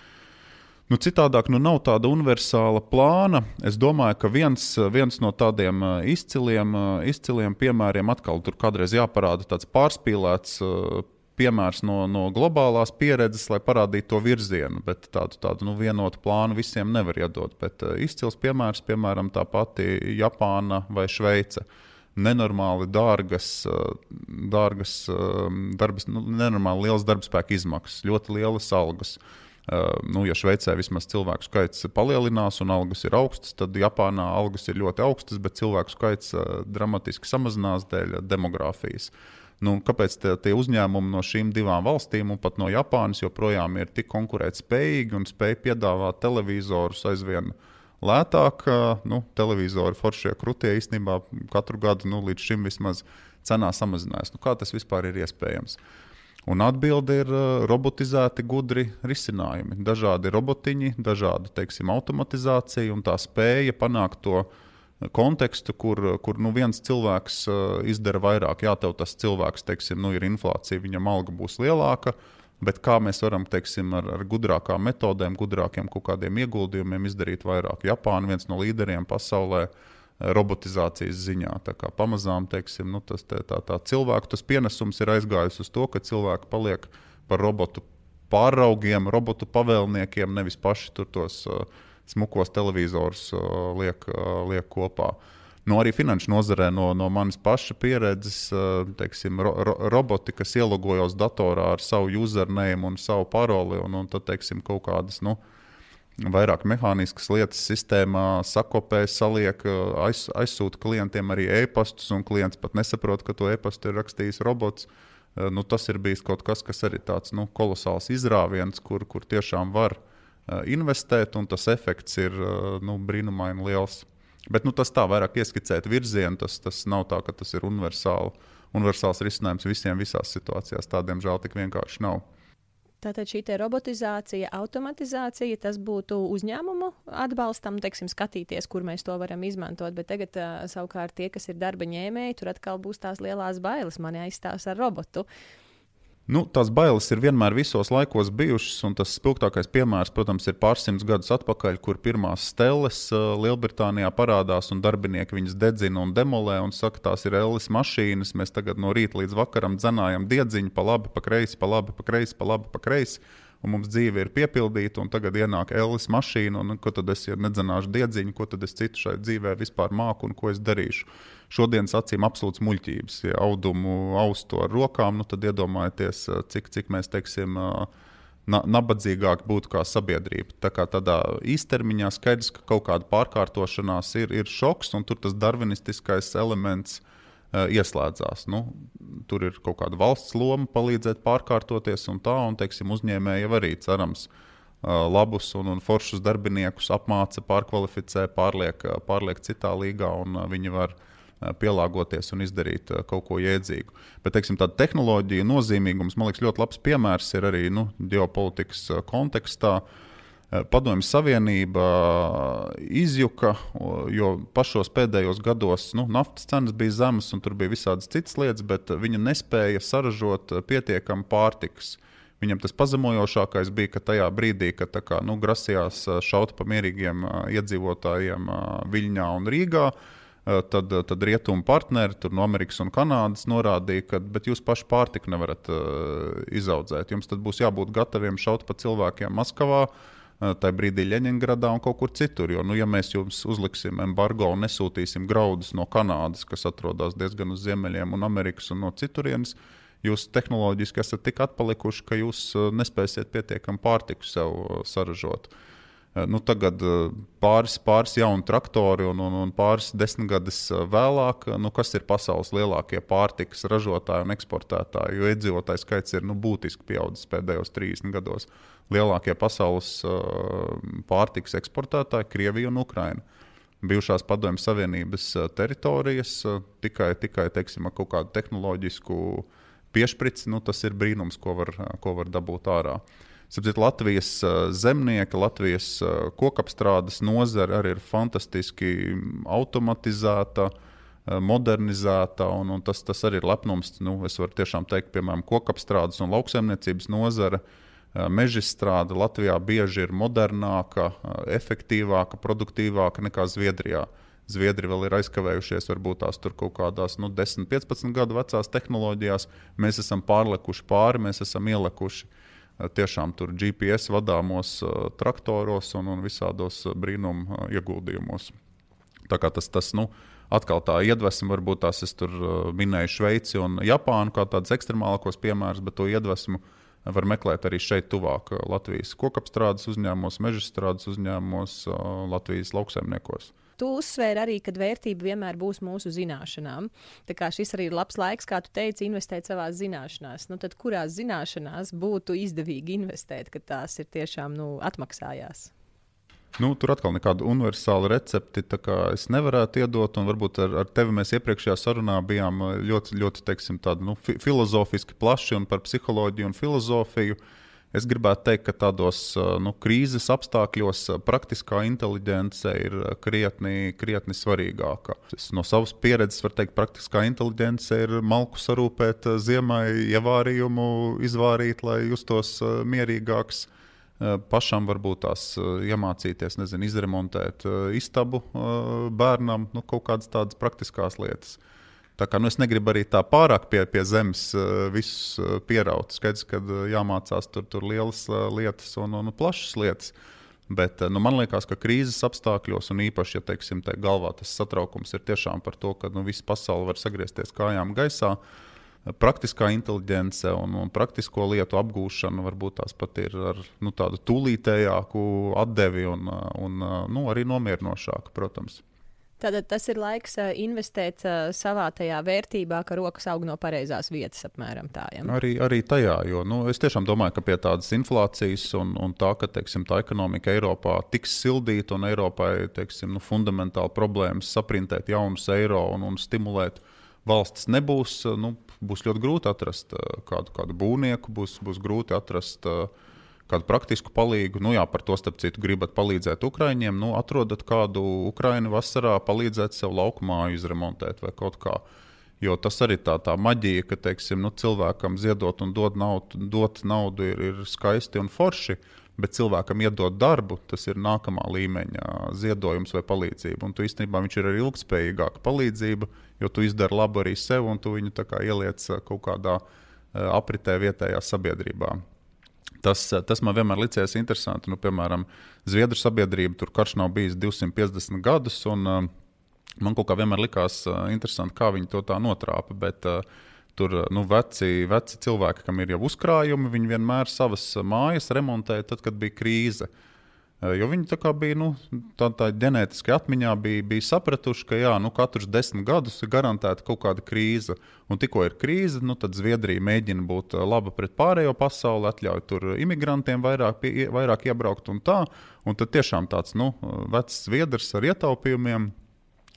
Nu, citādāk nu nav tāda universāla plāna. Es domāju, ka viens, viens no tādiem uh, izciliem, uh, izciliem piemēriem, atkal tur kādreiz jāparāda tāds pārspīlēts uh, piemērs no, no globālās pieredzes, lai parādītu to virzienu. Bet tādu, tādu nu, vienotu plānu visiem nevar iedot. Bet izcils piemērs, piemēram, tā pati Japāna vai Šveice nenormāli dārgas, dārgas darbas, nu, nenormāli liels darbspēka izmaksas, ļoti lielas algas. Uh, nu, ja Šveicē vismaz cilvēku skaits palielinās un algas ir augstas, tad Japānā algas ir ļoti augstas, bet cilvēku skaits uh, dramatiski samazinās dēļ demogrāfijas. Nu, kāpēc tie, tie uzņēmumi no šīm divām valstīm un pat no Japānas joprojām ir tik konkurētspējīgi un spēj piedāvāt televizorus aizvien lētāk? Uh, nu, televizori foršie krūtie īstenībā katru gadu nu, līdz šim vismaz cenā samazinājās. Nu, kā tas vispār ir iespējams? Uh, Un atbilde ir uh, robotizēti, gudri risinājumi. Dažādi robotiņi, dažāda teiksim, automatizācija un tā spēja panākt to kontekstu, kur, kur nu, viens cilvēks izdara vairāk. Jā, tev tas cilvēks, teiksim, nu, ir inflācija, viņam alga būs lielāka. Bet kā mēs varam teiksim, ar, ar gudrākām metodēm, gudrākiem kaut kādiem ieguldījumiem izdarīt vairāk? Japāna ir viens no līderiem pasaulē robotizācijas ziņā. Pamazām teiksim, nu, tas, tā, tā, tā cilvēku tas pienesums ir aizgājis uz to, ka cilvēki paliek par robotu pāraugiem, robotu pavēlniekiem, nevis paši tur tos uh, smukos televizorus uh, liek, uh, liek kopā. Nu, arī finanšu nozarē no, no manas paša pieredzes, uh, teiksim, ro, ro, roboti, kas ielogojās datorā ar savu username un savu paroli, un, un tad, teiksim, kaut kādas, nu, vairāk mehāniskas lietas sistēmā sakopē, saliek, aiz, aizsūta klientiem arī e-pastus, un klients pat nesaprot, ka to e-pastu ir rakstījis robots. Nu, tas ir bijis kaut kas, kas arī tāds nu, kolosāls izrāviens, kur, kur tiešām var Eh, investēt, un tas efekts ir eh, nu, brīnumaini liels. Bet nu, tas tā vairāk ieskicēt virzienu, tas, tas nav tā, ka tas ir universāli, universāls risinājums visiem visās situācijās. Tādiem žēl tik vienkārši nav. Tātad šī automatizācija, automatizācija, tas būtu uzņēmumu atbalstam, teiksim, skatīties, kur mēs to varam izmantot. Bet tagad, savukārt, tie, kas ir darba ņēmēji, tur atkal būs tās lielās bailes. Mani aizstās ar robotu. Nu, tās bailes ir vienmēr visos laikos bijušas, un tas spilgtākais piemērs, protams, ir pārsimts gadus atpakaļ, kur pirmās stelles uh, Lielbritānijā parādās, un darbinieki viņas dedzina un demolē, un saka, tās ir Ellis mašīnas. Mēs tagad no rīta līdz vakaram dzenājam diedziņu pa labi, pa kreisi, pa labi, pa kreisi, pa labi, pa kreisi un mums dzīve ir piepildīta, un tagad ienāk Ellis mašīna, un ko tad es ja nedzināšu diedziņu, ko tad es citu šai dzīvē vispār māku un ko es darīšu. Šodienas acīm absolūts muļķības. Ja audumu austu ar rokām, nu tad iedomājieties, cik, cik mēs teiksim. Nabadzīgāk būtu kā sabiedrība. Tā kā tādā īstermiņā skaidrs, ka kaut kāda pārkārtošanās ir, ir šoks, un tur tas darvinistiskais elements uh, Eh, ieslēdzās. Nu, tur ir kaut kāda valsts loma palīdzēt pārkārtoties, un tā, un teiksim, uzņēmēji arī cerams eh, labus un, un foršus darbiniekus apmāca, pārkvalificē, pārliek, pārliek citā līgā, un eh, viņi var pielāgoties un izdarīt kaut ko jēdzīgu. Bet teiksim, tāda tehnoloģija nozīmīgums, man liekas, ļoti labs piemērs ir arī nu, ģeopolitikas kontekstā. Uh, Eh, Padomju Savienība eh, izjuka, jo pašos pēdējos gados nu, naftas cenas bija zemas un tur bija visādas citas lietas, bet viņa nespēja saražot pietiekami pārtikas. Viņam tas pazemojošākais bija, ka tajā brīdī, kad kā, nu, grasījās eh, šaut pa mierīgiem iedzīvotājiem Viļņā un Rīgā, tad, tad rietumu partneri no Amerikas un Kanādas norādīja, ka jūs paši pārtiku nevarat uh, izaudzēt. Jums būs jābūt gataviem šaut pa cilvēkiem Maskavā, uh, tajā brīdī Leņņģeradā un kaut kur citur. Jo, nu, ja mēs jums uzliksim embargo un nesūtīsim graudus no Kanādas, kas atrodas diezgan uz ziemeļiem, un Amerikas un no citurienes, jūs tehnoloģiski esat tik atpalikuši, ka jūs nespēsiet pietiekami pārtiku sev saražot. Nu, tagad pāris, pāris jauni traktori un, un, un pāris desmitgadus vēlāk, nu, kas ir pasaules lielākie pārtikas ražotāji un eksportētāji, jo iedzīvotāju skaits ir nu, būtiski pieaudzis pēdējos 30 gados lielākie pasaules uh, pārtikas eksportētāji - Krievija un Ukraina. Bijušās Padomju Savienības uh, teritorijas uh, tikai, tikai teiksim, ar kaut kādu tehnoloģisku piešprici, nu, tas ir brīnums, ko var, ko var dabūt ārā. Sapratu, Latvijas zemnieki, Latvijas kokapstrādes nozare arī ir fantastiski automatizēta, modernizēta, un, un tas, tas arī ir lepnums. Nu, es varu tiešām teikt, piemēram, kokapstrādes un lauksaimniecības nozare uh, mežstrāde Latvijā bieži ir modernāka, efektīvāka, produktīvāka nekā Zviedrijā. Zviedri vēl ir aizkavējušies, varbūt tās tur kaut kādās nu, 10, 15 gadu vecās tehnoloģijās. Mēs esam pārlekuši pāri, mēs esam ielikuši tiešām tur GPS vadāmos traktoros un, un visādos brīnumu ieguldījumos. Tā kā tas, tas nu, atkal tā iedvesma, varbūt tās es tur minēju Šveici un Japānu kā tādus ekstremālākos piemērus, bet to iedvesmu var meklēt arī šeit, tuvāk Latvijas kokapstrādes uzņēmumos, mežstrādes uzņēmumos, Latvijas lauksaimniekos. Tu uzsvēri arī, ka vērtība vienmēr būs mūsu zināšanām. Tā kā šis arī ir labs laiks, kā tu teici, investēt savā zināšanās. Nu, tad kurās zināšanās būtu izdevīgi investēt, kad tās ir tiešām nu, atmaksājās? Nu, tur atkal nekādu universālu recepti es nevarētu iedot. Varbūt ar, ar tevi mēs iepriekšējā sarunā bijām ļoti, ļoti teiksim, tādi, nu, fi filozofiski plaši un par psiholoģiju un filozofiju. Es gribētu teikt, ka tādos nu, krīzes apstākļos praktiskā inteligence ir krietni, krietni svarīgāka. Es no savas pieredzes varu teikt, ka praktiskā inteligence ir malku sarūpēt ziemai, ievārījumu izvārīt, lai justos mierīgāks. Pašam varbūt tās iemācīties, nezinu, izremontēt istabu bērnam, nu, kaut kādas tādas praktiskas lietas. Tā kā, nu, es negribu arī tā pārāk pie, pie zemes uh, visus uh, pieraut. Skaidrs, ka uh, jāmācās tur, tur lielas lietas un, un plašas lietas. Bet nu, man liekas, ka krīzes apstākļos, un īpaši, ja teiksim, te galvā tas satraukums ir tiešām par to, ka nu, visa pasaule var sagriezties kājām gaisā, praktiskā inteligence un, un praktisko lietu apgūšana varbūt tās pat ir ar nu, tādu tūlītējāku atdevi un, un nu, arī nomierinošāku, protams. Tātad tas ir laiks uh, investēt uh, savā tajā vērtībā, ka rokas aug no pareizās vietas, apmēram tā. Ja? Arī, arī tajā, jo nu, es tiešām domāju, ka pie tādas inflācijas un, un tā, ka teiksim, tā ekonomika Eiropā tiks sildīta un Eiropai teiksim, nu, fundamentāli problēmas saprintēt jaunus eiro un, un stimulēt valsts nebūs, nu, būs ļoti grūti atrast kādu, kādu būvnieku, būs, būs grūti atrast. Uh, kādu praktisku palīdzību. Nu, jā, par to starp citu gribat palīdzēt Ukraiņiem. Nu, atrodat kādu Ukraiņu vasarā, palīdzēt sev lauku māju izremontēt vai kaut kā. Jo tas arī tā, tā maģija, ka teiksim, nu, cilvēkam ziedot un dot naudu, dot naudu ir, ir skaisti un forši, bet cilvēkam iedot darbu, tas ir nākamā līmeņa ziedojums vai palīdzība. Un tu īstenībā viņš ir arī ilgspējīgāka palīdzība, jo tu izdari labu arī sev un tu viņu ieliec kaut kādā apritē vietējā sabiedrībā. Tas, tas man vienmēr licies interesanti. Nu, piemēram, Zviedru sabiedrība tur karš nav bijis 250 gadus. Un, uh, man kaut kā vienmēr likās uh, interesanti, kā viņi to tā notrāpa. Bet, uh, Tur nu, veci, veci cilvēki, kam ir jau uzkrājumi, viņi vienmēr savas mājas remontēja tad, kad bija krīze. Uh, Eh, jo viņi tā bija nu, tā, tā ģenētiski atmiņā, bija, bija sapratuši, ka jā, nu, katrs desmit gadus ir garantēta kaut kāda krīze. Un tikko ir krīze, nu, tad Zviedrija mēģina būt eh, laba pret pārējo pasauli, atļauj tur imigrantiem vairāk, pie, vairāk iebraukt un tā. Un tad tiešām tāds nu, vecs Zviedrs ar ietaupījumiem.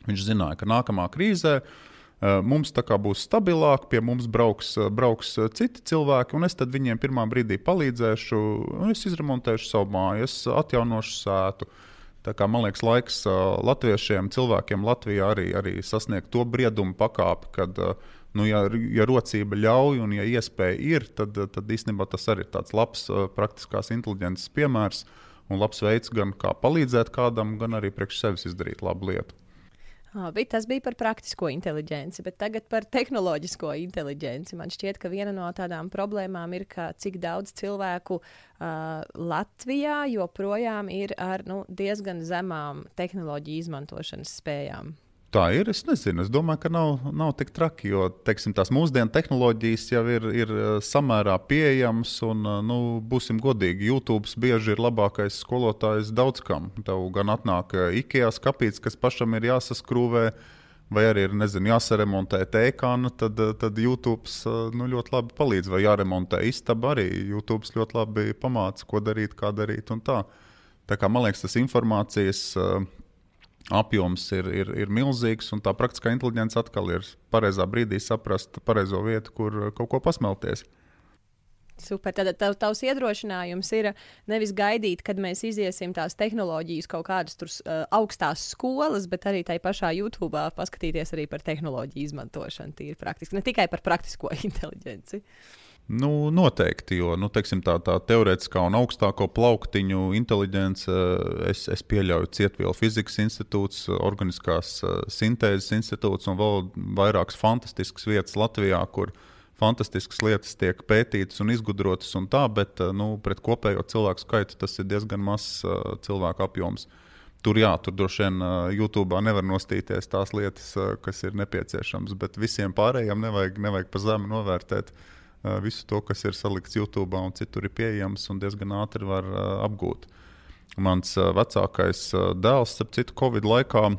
Viņš zināja, ka nākamā krīzē Eh, mums tā kā būs stabilāk, pie mums brauks, brauks citi cilvēki, un es viņiem pirmā brīdī palīdzēšu, es izremontēšu savu māju, es atjaunošu sētu. Tā kā, man liekas, laiks latviešiem, cilvēkiem Latvijā arī, arī sasniegt to briedumu pakāpi, kad, nu, ja, ja rocība ļauj un ja iespēja ir, tad, tad īstenībā tas arī ir tāds labs praktiskās inteliģences piemērs un labs veids gan kā palīdzēt kādam, gan arī priekš sevis izdarīt labu lietu. Labi, tas bija par praktisko inteligenci, bet tagad par tehnoloģisko inteligenci. Man šķiet, ka viena no tādām problēmām ir, ka cik daudz cilvēku uh, Latvijā joprojām ir ar nu, diezgan zemām tehnoloģiju izmantošanas spējām. Tā ir. Es nezinu. Es domāju, ka nav, nav tik traki, jo teiksim, tās mūsdienu tehnoloģijas jau ir, ir eh, samērā pieejamas. Un, eh, nu, būsim godīgi, YouTube bieži ir labākais skolotājs daudz kam. Tev gan atnāk eh, IKEA skāpīts, kas pašam ir jāsaskrūvē. Vai arī ir nezinu, jāsaremontē tēkāna, tad, tad YouTube nu, ļoti labi palīdz. Vai jāremontē istaba, arī YouTube ļoti labi pamāca, ko darīt, kā darīt. Tā. tā kā man liekas, tas informācijas apjoms ir, ir, ir milzīgs, un tā praktiskā inteligence atkal ir pareizā brīdī saprast pareizo vietu, kur kaut ko pasmelties. Super. Tad tav, tavs iedrošinājums ir nevis gaidīt, kad mēs iziesim tās tehnoloģijas kaut kādas tur uh, augstās skolas, bet arī tajā pašā YouTube paskatīties arī par tehnoloģiju izmantošanu. Tīri praktiski, ne tikai par praktisko [LAUGHS] inteligenci. Uh, Nu, noteikti, jo nu, teiksim, tā, tā teorētiskā un augstāko plauktiņu inteligence, es, es pieļauju Cietvielu fizikas institūts, organiskās eh, sintēzes institūts un vēl vairākas fantastiskas vietas Latvijā, kur fantastiskas lietas tiek pētītas un izgudrotas un tā, bet eh, nu, pret kopējo cilvēku skaitu tas ir diezgan mazs cilvēku apjoms. Tur, jā, tur droši vien YouTube nevar nostīties tās lietas, kas ir nepieciešamas, bet visiem pārējiem nevajag, nevajag pa zemu novērtēt uh, visu to, kas ir salikts YouTube un citur ir pieejams un diezgan ātri var apgūt. Mans vecākais dēls, ap citu, Covid laikā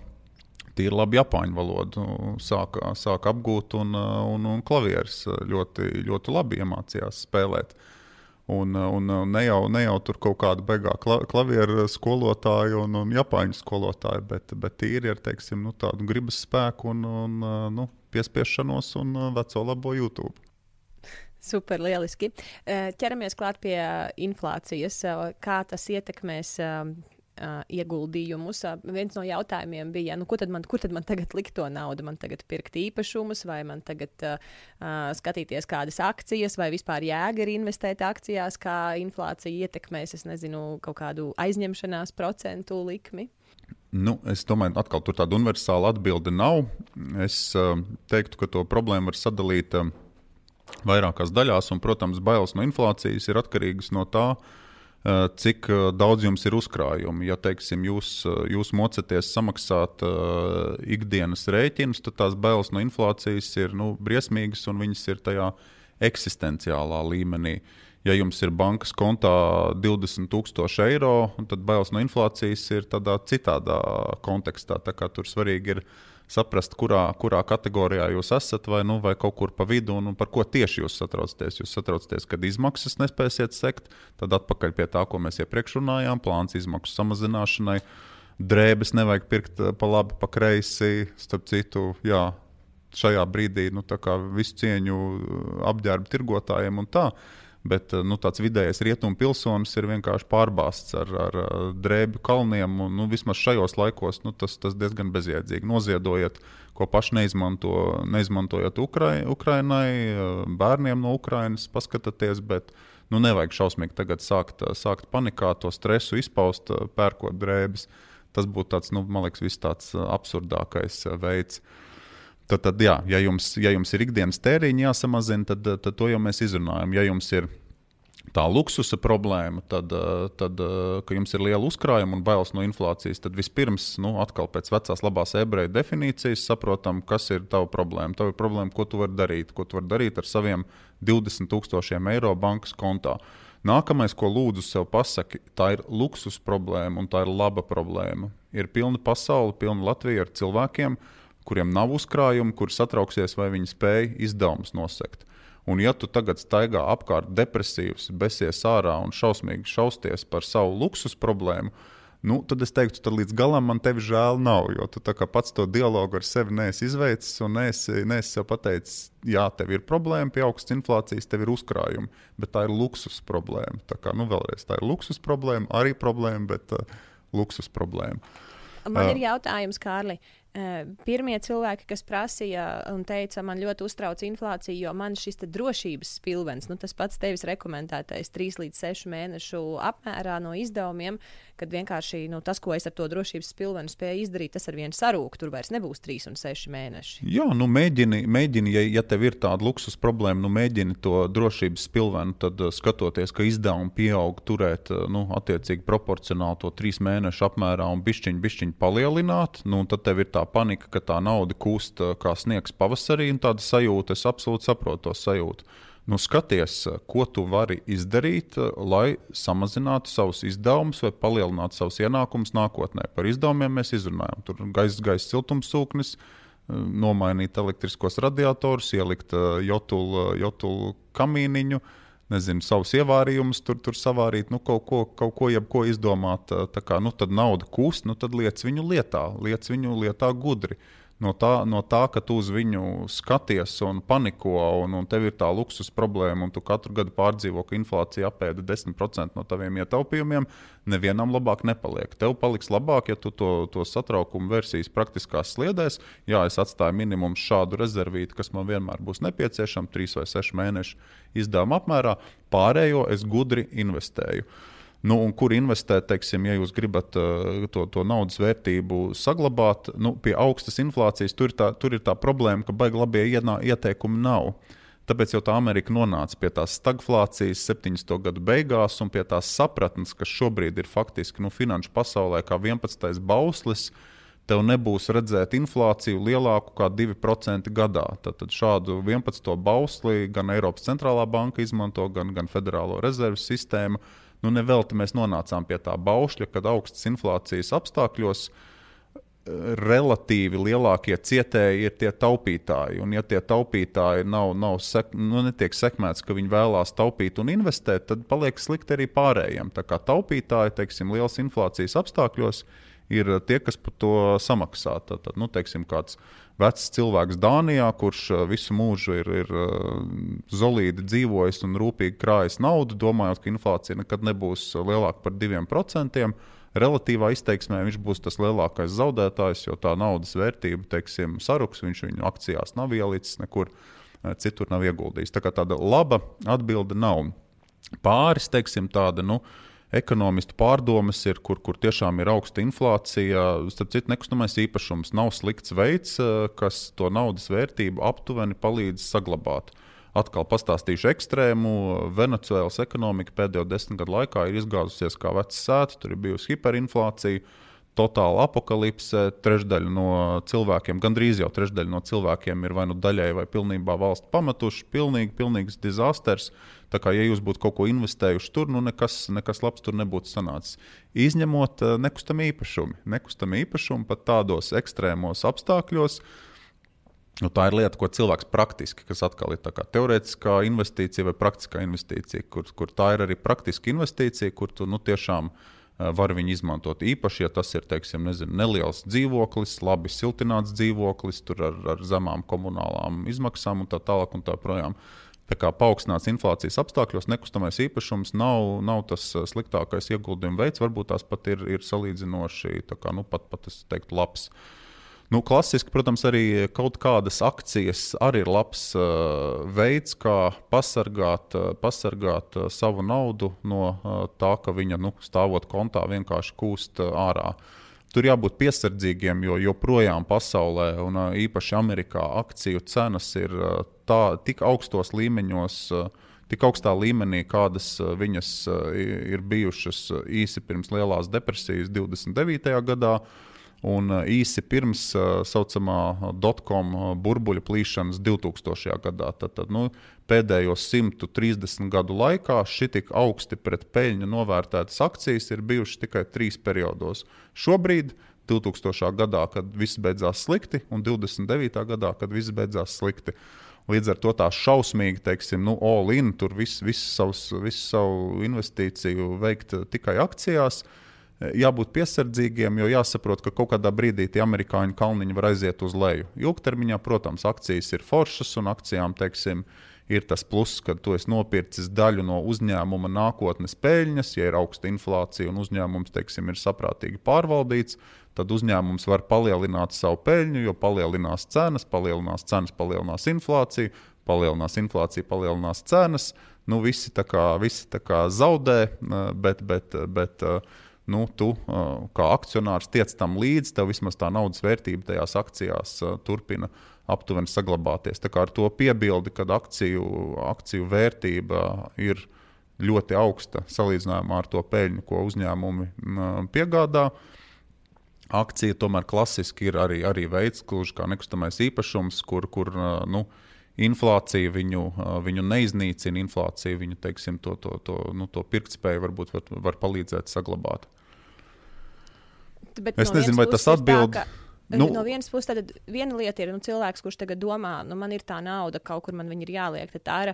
tīri labi japāņu valodu sāka, sāka apgūt, un, un, un klavieres ļoti, ļoti labi iemācījās spēlēt. Un, un ne, jau, ne jau tur kaut kāda beigā klavieru skolotāja un, un japāņu skolotāja, bet, bet tīri ar teiksim, nu, tādu gribas spēku un, un nu, piespiešanos un veco labo YouTube. Super, lieliski. Ķeramies klāt pie inflācijas. Kā tas ietekmēs ieguldījumus. Viens no jautājumiem bija, nu, tad man, kur tad man tagad likt to naudu? Man tagad pirkt īpašumus, vai man tagad uh, skatīties kādas akcijas, vai vispār jēga ir investēt akcijās, kā inflācija ietekmēs, es nezinu, kaut kādu aizņemšanās procentu likmi. Nu, es domāju, ka tur tāda universāla atbilde nav. Es uh, teiktu, ka to problēmu var sadalīt uh, vairākās daļās, un, protams, bailes no inflācijas ir atkarīgas no tā, Eh, cik eh, daudz jums ir uzkrājumi. Ja teiksim, jūs, eh, jūs mocaties samaksāt ikdienas rēķinus, tad tās bailes no inflācijas ir nu, briesmīgas un viņas ir tajā eksistenciālā līmenī. Ja jums ir bankas kontā 20,000 eiro, tad bailes no inflācijas ir tādā citādā kontekstā. Tā tur svarīgi ir saprast, kurā, kurā kategorijā jūs esat, vai, nu, vai kaut kur pa vidu, un, un par ko tieši jūs satraucaties. Jūs satraucaties, kad izmaksas nespēsiet sekt, tad atpakaļ pie tā, ko mēs iepriekš runājām, plāns izmaksu samazināšanai. Drēbes nevajag pirkt eh, pa labi, pa kreisi. Starp citu, jā, šajā brīdī nu, visu cieņu eh, apģērbu tirgotājiem un tā. Bet eh, nu, tāds vidējais rietumu pilsonis ir vienkārši pārbāzts ar, ar drēbju kalniem. Un, nu, vismaz šajos laikos nu, tas, tas diezgan bezjēdzīgi. Noziedojiet, ko paši neizmanto, neizmantojot Ukrai, Ukrainai, eh, bērniem no Ukrainas, paskatieties. Bet, nu, nevajag šausmīgi tagad sākt, sākt panikāt, to stresu izpaust, eh, pērkot drēbes. Tas būtu tāds, nu, man liekas, viss tāds absurdākais veids. Tad, tad jā, ja jums, ja jums ir ikdienas tēriņi jāsamazina, tad, tad to jau mēs izrunājam. Ja jums ir tā luksusa problēma, tad, tad ka jums ir liela uzkrājuma un bailes no inflācijas, tad vispirms, nu, atkal pēc vecās labās ebreju definīcijas, saprotam, kas ir tava problēma. Tava ir problēma, ko tu vari darīt, ko tu vari darīt ar saviem 20,000 eiro bankas kontā. Nākamais, ko lūdzu sev pasaki, tā ir luksus problēma un tā ir laba problēma. Ir pilna pasaule, pilna Latvija ar cilvēkiem, kuriem kuriem nav uzkrājumu, kur satrauksies, vai viņi spēj izdevumus nosegt. Un, ja tu tagad staigā apkārt depresīvs, besies ārā un šausmīgi šausties par savu luksus problēmu, nu, tad es teiktu, ka līdz galam man tevi žēl nav. Jo tu pats to dialogu ar sevi neesi izveicis un neesi, neesi sev pateicis, jā, tev ir problēma pie augstas inflācijas, tev ir uzkrājumi, bet tā ir luksus problēma. Tā kā, nu, vēlreiz, tā ir luksus problēma, arī problēma, bet uh, luksus problēma. Man uh, ir jautājums, Kārli. Pirmie cilvēki, kas prasīja un teica, man ļoti uztrauc inflācija, jo man šis drošības spilvens, nu, tas pats tevis rekomendētais 3 līdz 6 mēnešu apmērā no izdevumiem, kad vienkārši nu, tas, ko es ar to drošības spilvenu spēju izdarīt, tas ar vienu sarūku. Tur vairs nebūs 3 un 6 mēneši. Jā, nu mēģini, mēģini ja, ja tev ir tāda luksus problēma, nu mēģini to drošības spilvenu, tad uh, skatoties, ka izdevumi pieaug, turēt uh, nu, attiecīgi proporcionāli to 3 mēnešu apmērā un bišķiņu, bišķiņu palielināt. Nu, tad tev ir tā panika, ka tā nauda kūst uh, kā sniegs pavasarī, un tāda sajūta, es absolūti saprotu to sajūtu. Nu, skaties, ko tu vari izdarīt, lai samazinātu savus izdevumus vai palielinātu savus ienākumus nākotnē. Par izdevumiem mēs izrunājam. Tur gaisa, gaisa siltumsūknis, nomainīt elektriskos radiatorus, ielikt jotulu, jotulu kamīniņu, nezinu, savus ievārījumus, tur, tur savārīt, nu, kaut ko, kaut ko, jebko izdomāt. Tā kā nu, nauda kūst, nu, tad liec viņu lietā, liec viņu lietā gudri. Uh, no tā, no tā, ka tu uz viņu skaties un paniko, un, un tev ir tā luksus problēma, un tu katru gadu pārdzīvo, ka inflācija apēda 10% no taviem ietaupījumiem, nevienam labāk nepaliek. Tev paliks labāk, ja tu to, to satraukumu versijas praktiskās sliedēs. Jā, es atstāju minimumu šādu rezervīti, kas man vienmēr būs nepieciešama, 3 vai 6 mēnešu izdevuma apmērā, pārējo es gudri investēju. Nu, kur investēt, teiksim, ja jūs gribat uh, to, to naudas vērtību saglabāt, nu, pie augstas inflācijas, tur ir tā, tur ir tā problēma, ka baigi labie ienā, ieteikumi nav. Tāpēc jau tā Amerika nonāca pie tās stagflācijas 70. gadu beigās un pie tās sapratnes, kas šobrīd ir faktiski nu, finanšu pasaulē kā 11. bauslis. Tev nebūs redzēt inflāciju lielāku kā 2% gadā. Tad, tad šādu 11. bausli gan Eiropas centrālā banka izmanto, gan, gan Federālo rezervu sistēmu. Uh, Nu, Nevelti mēs nonācām pie tā baušļa, kad augstas inflācijas apstākļos eh, relatīvi lielākie cietēji ir tie taupītāji. Un, ja tie taupītāji nav, nav sek, nu, netiek sekmēts, ka viņi vēlās taupīt un investēt, tad paliek slikti arī pārējiem. Tā kā taupītāji, teiksim, lielas inflācijas apstākļos, ir tie, kas par to samaksā. Tad, nu, teiksim, kāds vecs cilvēks Dānijā, kurš visu mūžu ir, ir zelīti dzīvojis un rūpīgi krājis naudu, domājot, ka inflācija nekad nebūs lielāka par 2%. Relatīvā izteiksmē viņš būs tas lielākais zaudētājs, jo tā naudas vērtība, teiksim, saruks, viņš viņu akcijās nav ielicis nekur citur nav ieguldījis. Tā kā tāda laba atbilde nav. Pāris, teiksim, tāda, nu, uh, ekonomistu pārdomas ir, kur, kur tiešām ir augsta inflācija. Starp citu, nekustamais īpašums nav slikts veids, eh, kas to naudas vērtību aptuveni palīdz saglabāt. Atkal pastāstīšu ekstrēmu. Venecijas ekonomika pēdējo desmit gadu laikā ir izgāzusies kā vecs sēta, tur ir bijusi hiperinflācija totāla apakalipse. Trešdaļa no cilvēkiem, gandrīz jau trešdaļa no cilvēkiem ir vai nu daļai vai pilnībā valsts pametuši. Pilnīgi, pilnīgs dizasters. Tā kā ja jūs būtu kaut ko investējuši tur, nu nekas, nekas labs tur nebūtu sanācis. Izņemot uh, nekustamie īpašumi. Nekustamie īpašumi pat tādos ekstrēmos apstākļos. Nu, tā ir lieta, ko cilvēks praktiski, kas atkal ir teorētiskā investīcija vai praktiskā investīcija, kur, kur tā ir arī praktiska investīcija, kur tu nu, tiešām uh, var viņu izmantot. Īpaši, ja tas ir teiksim, nezinu, neliels dzīvoklis, labi siltināts dzīvoklis, ar, ar zemām komunālām izmaksām un tā tālāk. Un tā projām. Paaugstināts inflācijas apstākļos, nekustamais īpašums nav, nav tas sliktākais ieguldījuma veids. Varbūt tās pat ir, ir salīdzinoši, kā, nu, pat, pat teiktu, labs. Uh, Nu, klasiski, protams, arī kaut kādas akcijas arī ir labs uh, veids, kā pasargāt, uh, pasargāt uh, savu naudu no uh, tā, ka viņa nu, stāvot kontā vienkārši kūst uh, ārā. Tur jābūt piesardzīgiem, jo joprojām pasaulē, un īpaši Amerikā, akciju cenas ir tā, tik augstos līmeņos. Tik augstā līmenī, kādas viņas ir bijušas īsi pirms lielās depresijas 29. gadā, uh, un uh, īsi pirms tā uh, saucamā uh, dotcom burbuļu plīšanas 2000. gadā. Tad, tad, nu, pēdējos 130 gadu laikā šī tik augsti pret peļņu novērtētas akcijas ir bijušas tikai trīs periodos. Šobrīd, 2000. gadā, kad viss beidzās slikti, un 29. gadā, kad viss beidzās slikti. Līdz ar to tā šausmīgi, teiksim, nu, all-in, tur visu vis vis savu investīciju veikt tikai akcijās. Uh, jābūt piesardzīgiem, jo jāsaprot, ka kaut kādā brīdī tie amerikāņu kalniņi var aiziet uz leju. Ilgtermiņā, protams, akcijas ir foršas un akcijām, teiksim, ir tas pluss, ka tu esi nopircis daļu no uzņēmuma nākotnes peļņas. Ja ir augsta inflācija un uzņēmums teiksim, ir saprātīgi pārvaldīts, tad uzņēmums var palielināt savu peļņu, jo palielinās cenas, palielinās cenas, palielinās inflācija, palielinās inflācija, palielinās cenas. Nu, visi tā kā, visi tā kā zaudē, bet, bet, bet uh, nu, tu kā akcionārs tiec tam līdzi, tev vismaz tā naudas vērtība tajās akcijās turpina aptuveni saglabāties. Tā kā ar to piebildi, ka akciju, akciju vērtība ir ļoti augsta salīdzinājumā ar to peļņu, ko uzņēmumi piegādā. Akcija tomēr klasiski ir arī, arī veids, kurš kā nekustamais īpašums, kur, kur nu, inflācija viņu, viņu neiznīcina, inflācija viņu teiksim, to, to, to, nu, to pirktspēju varbūt var, var palīdzēt saglabāt. Bet es no nezinu, vai tas atbild. Tā, ka... Nu, no vienas puses, tad viena lieta ir nu, cilvēks, kurš tagad domā, nu, man ir tā nauda, kaut kur man viņa ir jāliek. Tā ir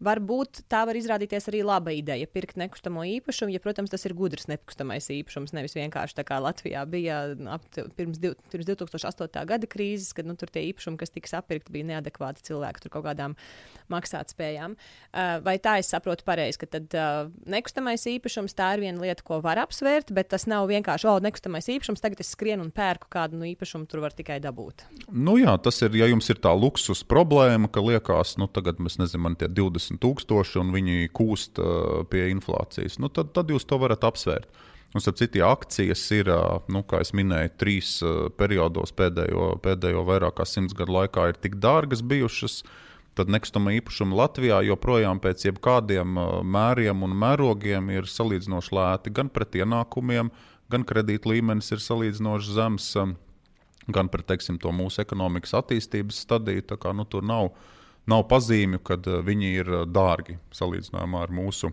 Varbūt tā var izrādīties arī laba ideja pirkt nekustamo īpašumu, ja, protams, tas ir gudrs nekustamais īpašums. Nevis vienkārši tā kā Latvijā bija ap, pirms, div, pirms 2008. gada krīzes, kad nu, tur tie īpašumi, kas tika sapirkti, bija neadekvāti cilvēki tur kaut kādām maksātspējām. Vai tā es saprotu pareizi, ka tad nekustamais īpašums tā ir viena lieta, ko var apsvērt, bet tas nav vienkārši, o, oh, nekustamais īpašums, tagad es skrienu un pērku kādu nu, īpašumu, tur var tikai dabūt. Nu jā, tas ir, ja jums ir tā luksus problēma, ka liekas, nu tagad mēs nezinām, man tie 20 20,000 un viņi kūst pie inflācijas, nu, tad, tad jūs to varat apsvērt. Un, ap citu, akcijas ir, nu, kā jau minēju, trīs periodos pēdējo, pēdējo vairāk kā simts gadu laikā ir tik dārgas bijušas. Tad nekustamā īpašuma Latvijā joprojām pēc jebkādiem mēriem un mērogiem ir salīdzinoši lēti gan pret ienākumiem, gan kredīt līmenis ir salīdzinoši zems, gan pret teiksim, mūsu ekonomikas attīstības stadiju. Tā kā nu, tur nav uh, nav pazīmju, ka eh, viņi ir eh, dārgi salīdzinājumā ar mūsu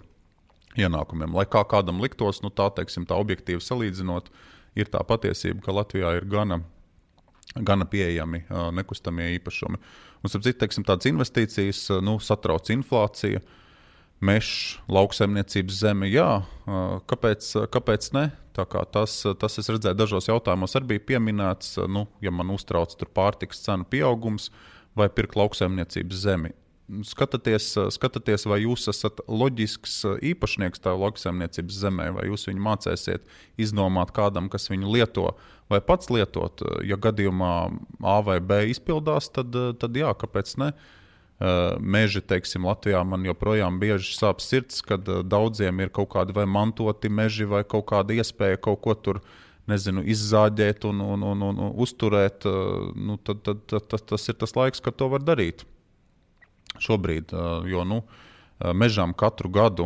ienākumiem. Lai kā kādam liktos, nu, tā, teiksim, tā objektīvi salīdzinot, ir tā patiesība, ka Latvijā ir gana, gana pieejami uh, nekustamie īpašumi. Un, citu, teiksim, tādas investīcijas uh, nu, satrauc inflācija. Mežs, lauksaimniecības zeme, jā, uh, kāpēc, kāpēc ne? Tas, tas es redzēju, dažos jautājumos arī bija pieminēts, nu, ja man uztrauc pārtikas cenu pieaugums vai pirkt lauksaimniecības zemi. Skatāties, skatāties, vai jūs esat loģisks īpašnieks tajā lauksaimniecības zemē, vai jūs viņu mācīsiet iznomāt kādam, kas viņu lieto, vai pats lietot. Ja gadījumā A vai B izpildās, tad, tad jā, kāpēc ne? Meži, teiksim, Latvijā man joprojām bieži sāp sirds, kad daudziem ir kaut kādi vai mantoti meži, vai kaut kāda iespēja kaut ko tur nezinu, izzāģēt un, un, un, un, un uzturēt. Nu, tad, tad, tad, tad tas ir tas laiks, kad to var darīt šobrīd. Jo, nu, Mežām katru gadu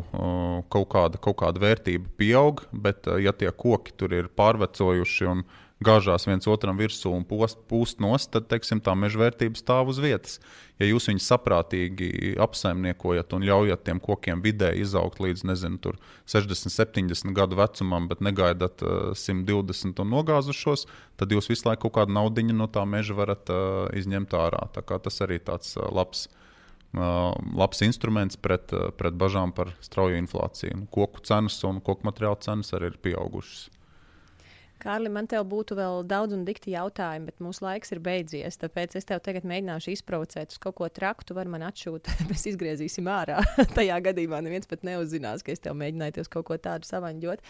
kaut kāda, kaut kāda vērtība pieaug, bet, ja tie koki tur ir pārvecojuši un gāžās viens otram virsū un post, pūst nost, tad teiksim, tā meža vērtība stāv uz vietas. Ja jūs viņus saprātīgi apsaimniekojat un ļaujat tiem kokiem vidēji izaugt līdz nezinu, 60, 70 gadu vecumam, bet negaidat uh, 120 un nogāzušos, tad jūs visu laiku kaut kādu naudu no tā meža varat uh, izņemt ārā. Tas arī tāds uh, labs labs instruments pret, pret bažām par strauju inflāciju. Koku cenas un koku materiālu cenas arī ir pieaugušas. Kārli, man te būtu vēl daudz un dikti jautājumi, bet mūsu laiks ir beidzies. Tāpēc es tev tagad mēģināšu izprovocēt uz kaut ko traku. Tu vari man atšūt, [LAUGHS] mēs izgriezīsim ārā. [LAUGHS] Tajā gadījumā neviens pat neuzzinās, ka es tev mēģināju uz kaut ko tādu savaņģot.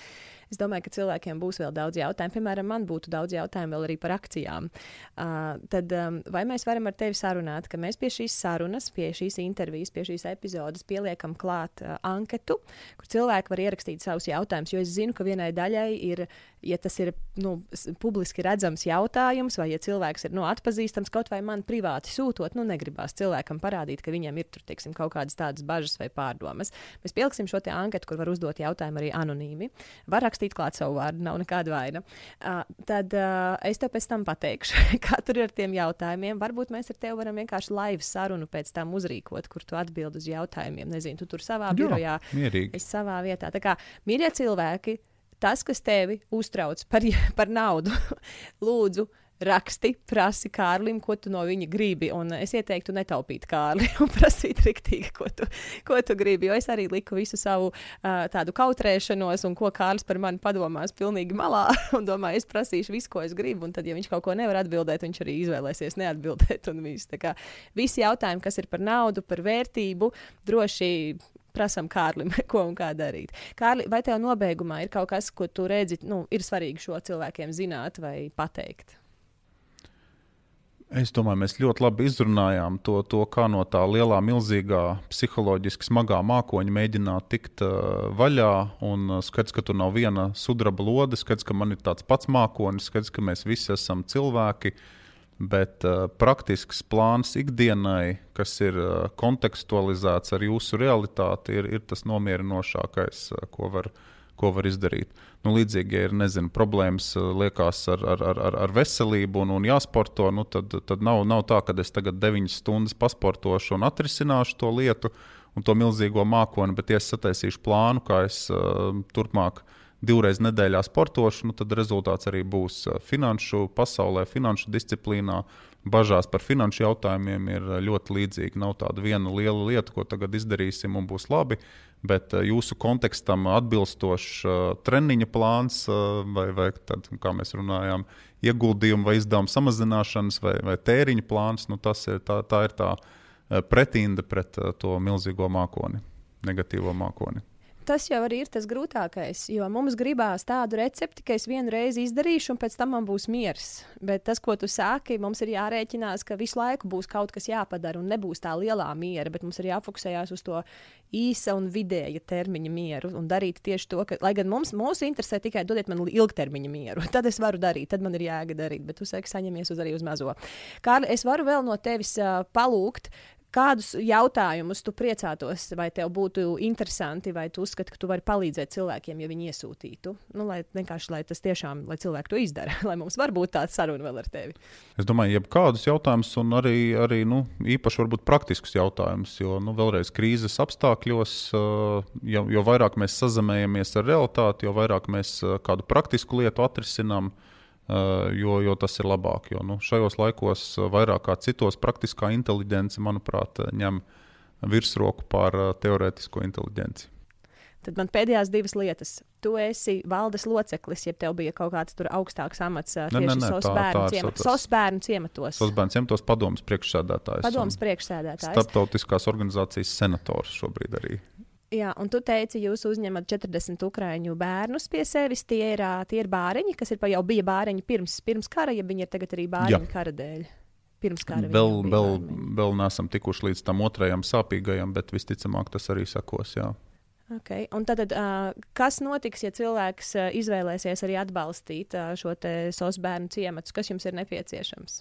Es domāju, ka cilvēkiem būs vēl daudz jautājumu. Piemēram, man būtu daudz jautājumu vēl arī par akcijām. Uh, tad um, vai mēs varam ar tevi sarunāt, ka mēs pie šīs sarunas, pie šīs intervijas, pie šīs epizodes pieliekam klāt uh, anketu, kur cilvēki var ierakstīt savus jautājumus? Jo es zinu, ka vienai daļai ir, ja tas ir nu, publiski redzams jautājums, vai ja cilvēks ir nu, atpazīstams, kaut vai man privāti sūtot, nu, negribās cilvēkam parādīt, ka viņam ir tur, teiksim, kaut kādas tādas bažas vai pārdomas. Mēs pieliksim šo anketu, kur var uzdot jautājumu arī anonīmi. Var rakstīt rakstīt klāt savu vārdu, nav nekāda vaina. Uh, tad uh, es tev pēc tam pateikšu, [LAUGHS] kā tur ir ar tiem jautājumiem. Varbūt mēs ar tevi varam vienkārši laivu sarunu pēc tam uzrīkot, kur tu atbild uz jautājumiem. Nezinu, tu tur savā Jā, birojā, mierīgi. es savā vietā. Tā kā mīļie cilvēki, tas, kas tevi uztrauc par, [LAUGHS] par naudu, [LAUGHS] lūdzu raksti, prasi Kārlim, ko tu no viņa gribi. Un es ieteiktu netaupīt Kārli [LAUGHS] un prasīt riktīgi, ko tu, ko tu gribi. Jo es arī liku visu savu uh, tādu kautrēšanos, un ko Kārlis par mani padomās, pilnīgi malā. [LAUGHS] Un domāju, es prasīšu visu, ko es gribu. Un tad, ja viņš kaut ko nevar atbildēt, viņš arī izvēlēsies neatbildēt. Kā, visi jautājumi, kas ir par naudu, par vērtību, droši prasām Kārlim, [LAUGHS] ko un kā darīt. Kārli, vai tev nobeigumā ir kaut kas, ko tu redzi, nu, ir svarīgi šo cilvēkiem zināt vai pateikt? Es domāju, mēs ļoti labi izrunājām to, to kā no tā lielā, milzīgā, psiholoģiski smagā mākoņa mēģināt tikt uh, vaļā. Un uh, skats, ka tur nav viena sudraba lode, skats, ka man ir tāds pats mākonis, skats, ka mēs visi esam cilvēki. Bet uh, praktisks plāns ikdienai, kas ir uh, kontekstualizēts ar jūsu realitāti, ir, ir tas nomierinošākais, uh, ko var darīt ko var izdarīt. Nu, līdzīgi, ja ir nezinu, problēmas eh, liekas ar, ar, ar, ar veselību un, un jāsporto, nu, tad, tad nav, nav tā, ka es tagad 9 stundas pasportošu un atrisināšu to lietu un to milzīgo mākoni, bet ja es sataisīšu plānu, kā es uh, turpmāk divreiz nedēļā sportošu, nu, tad rezultāts arī būs uh, finanšu pasaulē, finanšu disciplīnā. Bažās par finanšu jautājumiem ir ļoti līdzīgi. Nav tāda viena liela lieta, ko tagad izdarīsim un būs labi. Bet eh, jūsu kontekstam atbilstošs uh, treniņa plāns, vai, vai tad, kā mēs runājām, ieguldījumu vai izdevumu samazināšanas vai, vai tēriņa plāns, nu, tas ir tā, tā ir tā pretinde pret to milzīgo mākoni, negatīvo mākoni tas jau ir tas grūtākais. Jo mums gribās tādu recepti, ka es vienu reizi izdarīšu, un pēc tam man būs miers. Bet tas, ko tu sāki, mums ir jārēķinās, ka visu laiku būs kaut kas jāpadara, un nebūs tā lielā miera. Bet mums ir jāfokusējas uz to īsa un vidēja termiņa mieru un darīt tieši to, ka, lai gan mums mūs interesē tikai dodiet man ilgtermiņa mieru, tad es varu darīt, tad man ir jēga darīt. Bet tu saki, saņemies uz arī uz mazo. Kārli, es varu vēl no tevis uh, palūgt, Kādus jautājumus tu priecātos, vai tev būtu interesanti, vai tu uzskati, ka tu vari palīdzēt cilvēkiem, ja viņi iesūtītu? Nu, lai vienkārši lai tas tiešām, lai cilvēki to izdara, [LAUGHS] lai mums var būt tāda saruna vēl ar tevi. Es domāju, jebkādus jautājumus, un arī, arī nu, īpaši varbūt praktiskus jautājumus, jo nu, vēlreiz krīzes apstākļos, jo, jo vairāk mēs sazemējamies ar realitāti, jo vairāk mēs kādu praktisku lietu atrisinām. Uh, jo, jo tas ir labāk. Jo, nu, šajos laikos, eh, vairāk kā citos, praktiskā inteligence, manuprāt, ņem virsroku pār eh, teorētisko inteligenci. Tad man pēdējās divas lietas. Tu esi valdes loceklis, ja tev bija kaut kāds augstāks amats tieši. Sosbērnu ciematos. Sosbērnu ciematos padomas priekšsēdētājs. Padomas priekšsēdētājs. Starptautiskās organizācijas senators šobrīd arī. Jā, un tu teici, jūs uzņemat 40 ukrāņu bērnus pie sevis. Tie ir, tie ir bāriņi, kas ir, jau bija bāriņi pirms, pirms kara, ja viņi ir tagad arī bāriņi Jā. kara dēļ. Pirms kara vēl, vēl, vēl neesam tikuši līdz tam otrajam sāpīgajam, bet visticamāk tas arī sakos. Jā. Okay. Un tad, uh, kas notiks, ja cilvēks uh, izvēlēsies arī atbalstīt uh, šo SOS bērnu ciematu? Kas jums ir nepieciešams?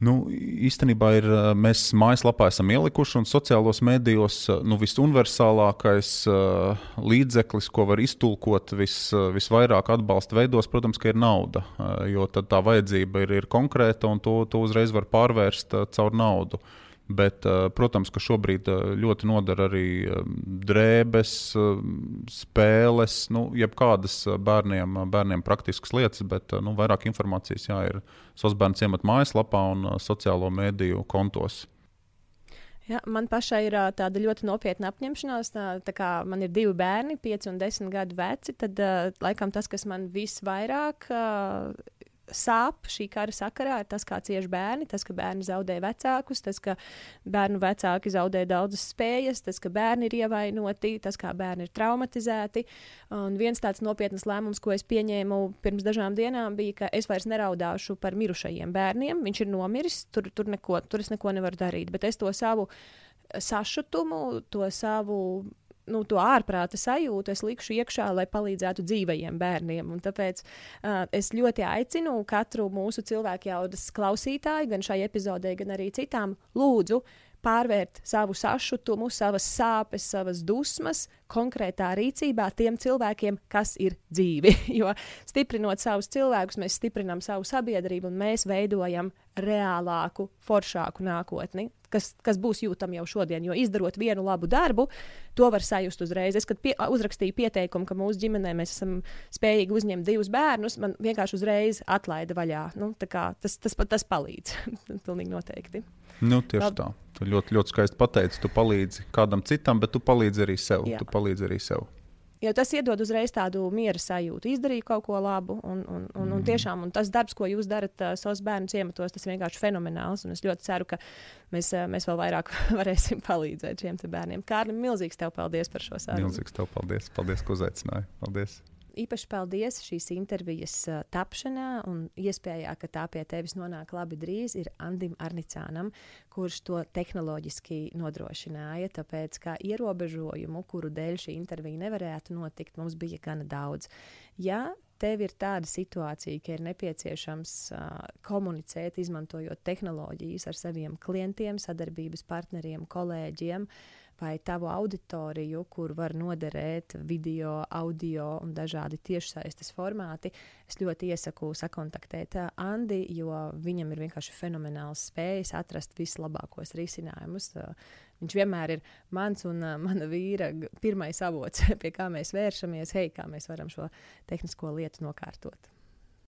Nu, īstenībā ir, mēs mājaslapā esam ielikuši, un sociālos medijos nu, visuniversālākais uh, līdzeklis, ko var iztulkot vis, visvairāk atbalsta veidos, protams, ir nauda. Uh, jo tā vajadzība ir, ir konkrēta, un to, to uzreiz var pārvērst uh, caur naudu. Uh, Bet, eh, protams, ka šobrīd eh, ļoti nodara arī eh, drēbes, spēles, nu, jebkādas bērniem, bērniem praktiskas lietas, bet nu, vairāk informācijas jā, ir Sosbērnu ciemata mājaslapā un sociālo mēdīju kontos. Ja, man pašai ir tāda ļoti nopietna apņemšanās. Tā, tā kā man ir divi bērni, pieci un desmit gadu veci, tad uh, laikam tas, kas man visvairāk uh, sāp šī kara sakarā, ir tas, kā cieši bērni, tas, ka bērni zaudē vecākus, tas, ka bērnu vecāki zaudē daudzas spējas, tas, ka bērni ir ievainoti, tas, kā bērni ir traumatizēti. Un viens tāds nopietns lēmums, ko es pieņēmu pirms dažām dienām, bija, ka es vairs neraudāšu par mirušajiem bērniem. Viņš ir nomiris, tur, tur, neko, tur es neko nevaru darīt, bet es to savu sašutumu, to savu nu, to ārprāta sajūtu es likšu iekšā, lai palīdzētu dzīvajiem bērniem. Un tāpēc uh, es ļoti aicinu katru mūsu cilvēku jaudas klausītāju, gan šai epizodē, gan arī citām, lūdzu, pārvērt savu sašutumu, savas sāpes, savas dusmas konkrētā rīcībā tiem cilvēkiem, kas ir dzīvi. [LAUGHS] jo stiprinot savus cilvēkus, mēs stiprinām savu sabiedrību un mēs veidojam reālāku, foršāku nākotni kas, kas būs jūtama jau šodien. Jo izdarot vienu labu darbu, to var sajust uzreiz. Es, kad pie, uzrakstīju pieteikumu, ka mūsu ģimenē mēs esam spējīgi uzņemt divus bērnus, man vienkārši uzreiz atlaida vaļā. Nu, tas, tas, tas palīdz. [LAUGHS] Pilnīgi noteikti. Nu, tieši tā. Tu ļoti, ļoti skaisti pateici. Tu palīdzi kādam citam, bet tu palīdzi arī sev. Jā. Tu palīdzi arī sev. Jo tas iedod uzreiz tādu miera sajūtu. Izdarīju kaut ko labu, un, un, un, un mm. tiešām un tas darbs, ko jūs darat uh, savos bērnu ciematos, tas vienkārši fenomenāls. Es ļoti ceru, ka mēs, uh, mēs vēl vairāk [LAUGHS] varēsim palīdzēt šiem bērniem. Kārlim, milzīgs tev paldies par šo sarunu. Milzīgs tev paldies. Paldies, ka uzaicināji. Paldies! Īpaši paldies šīs intervijas tapšanā un iespējā, ka tā pie tevis nonāk labi drīz, ir Andim Arnicānam, kurš to tehnoloģiski nodrošināja. Tāpēc kā ierobežojumu, kuru dēļ šī intervija nevarētu notikt, mums bija gana daudz. Ja tev ir tāda situācija, ka ir nepieciešams uh, komunicēt, izmantojot tehnoloģijas ar saviem klientiem, sadarbības partneriem, kolēģiem, uh, vai tavu auditoriju, kur var noderēt video, audio un dažādi tiešsaistes formāti, es ļoti iesaku sakontaktēt Andi, jo viņam ir vienkārši fenomenāls spējas atrast vislabākos risinājumus. Viņš vienmēr ir mans un uh, mana vīra pirmais avots, [LAUGHS] pie kā mēs vēršamies, hei, kā mēs varam šo tehnisko lietu nokārtot.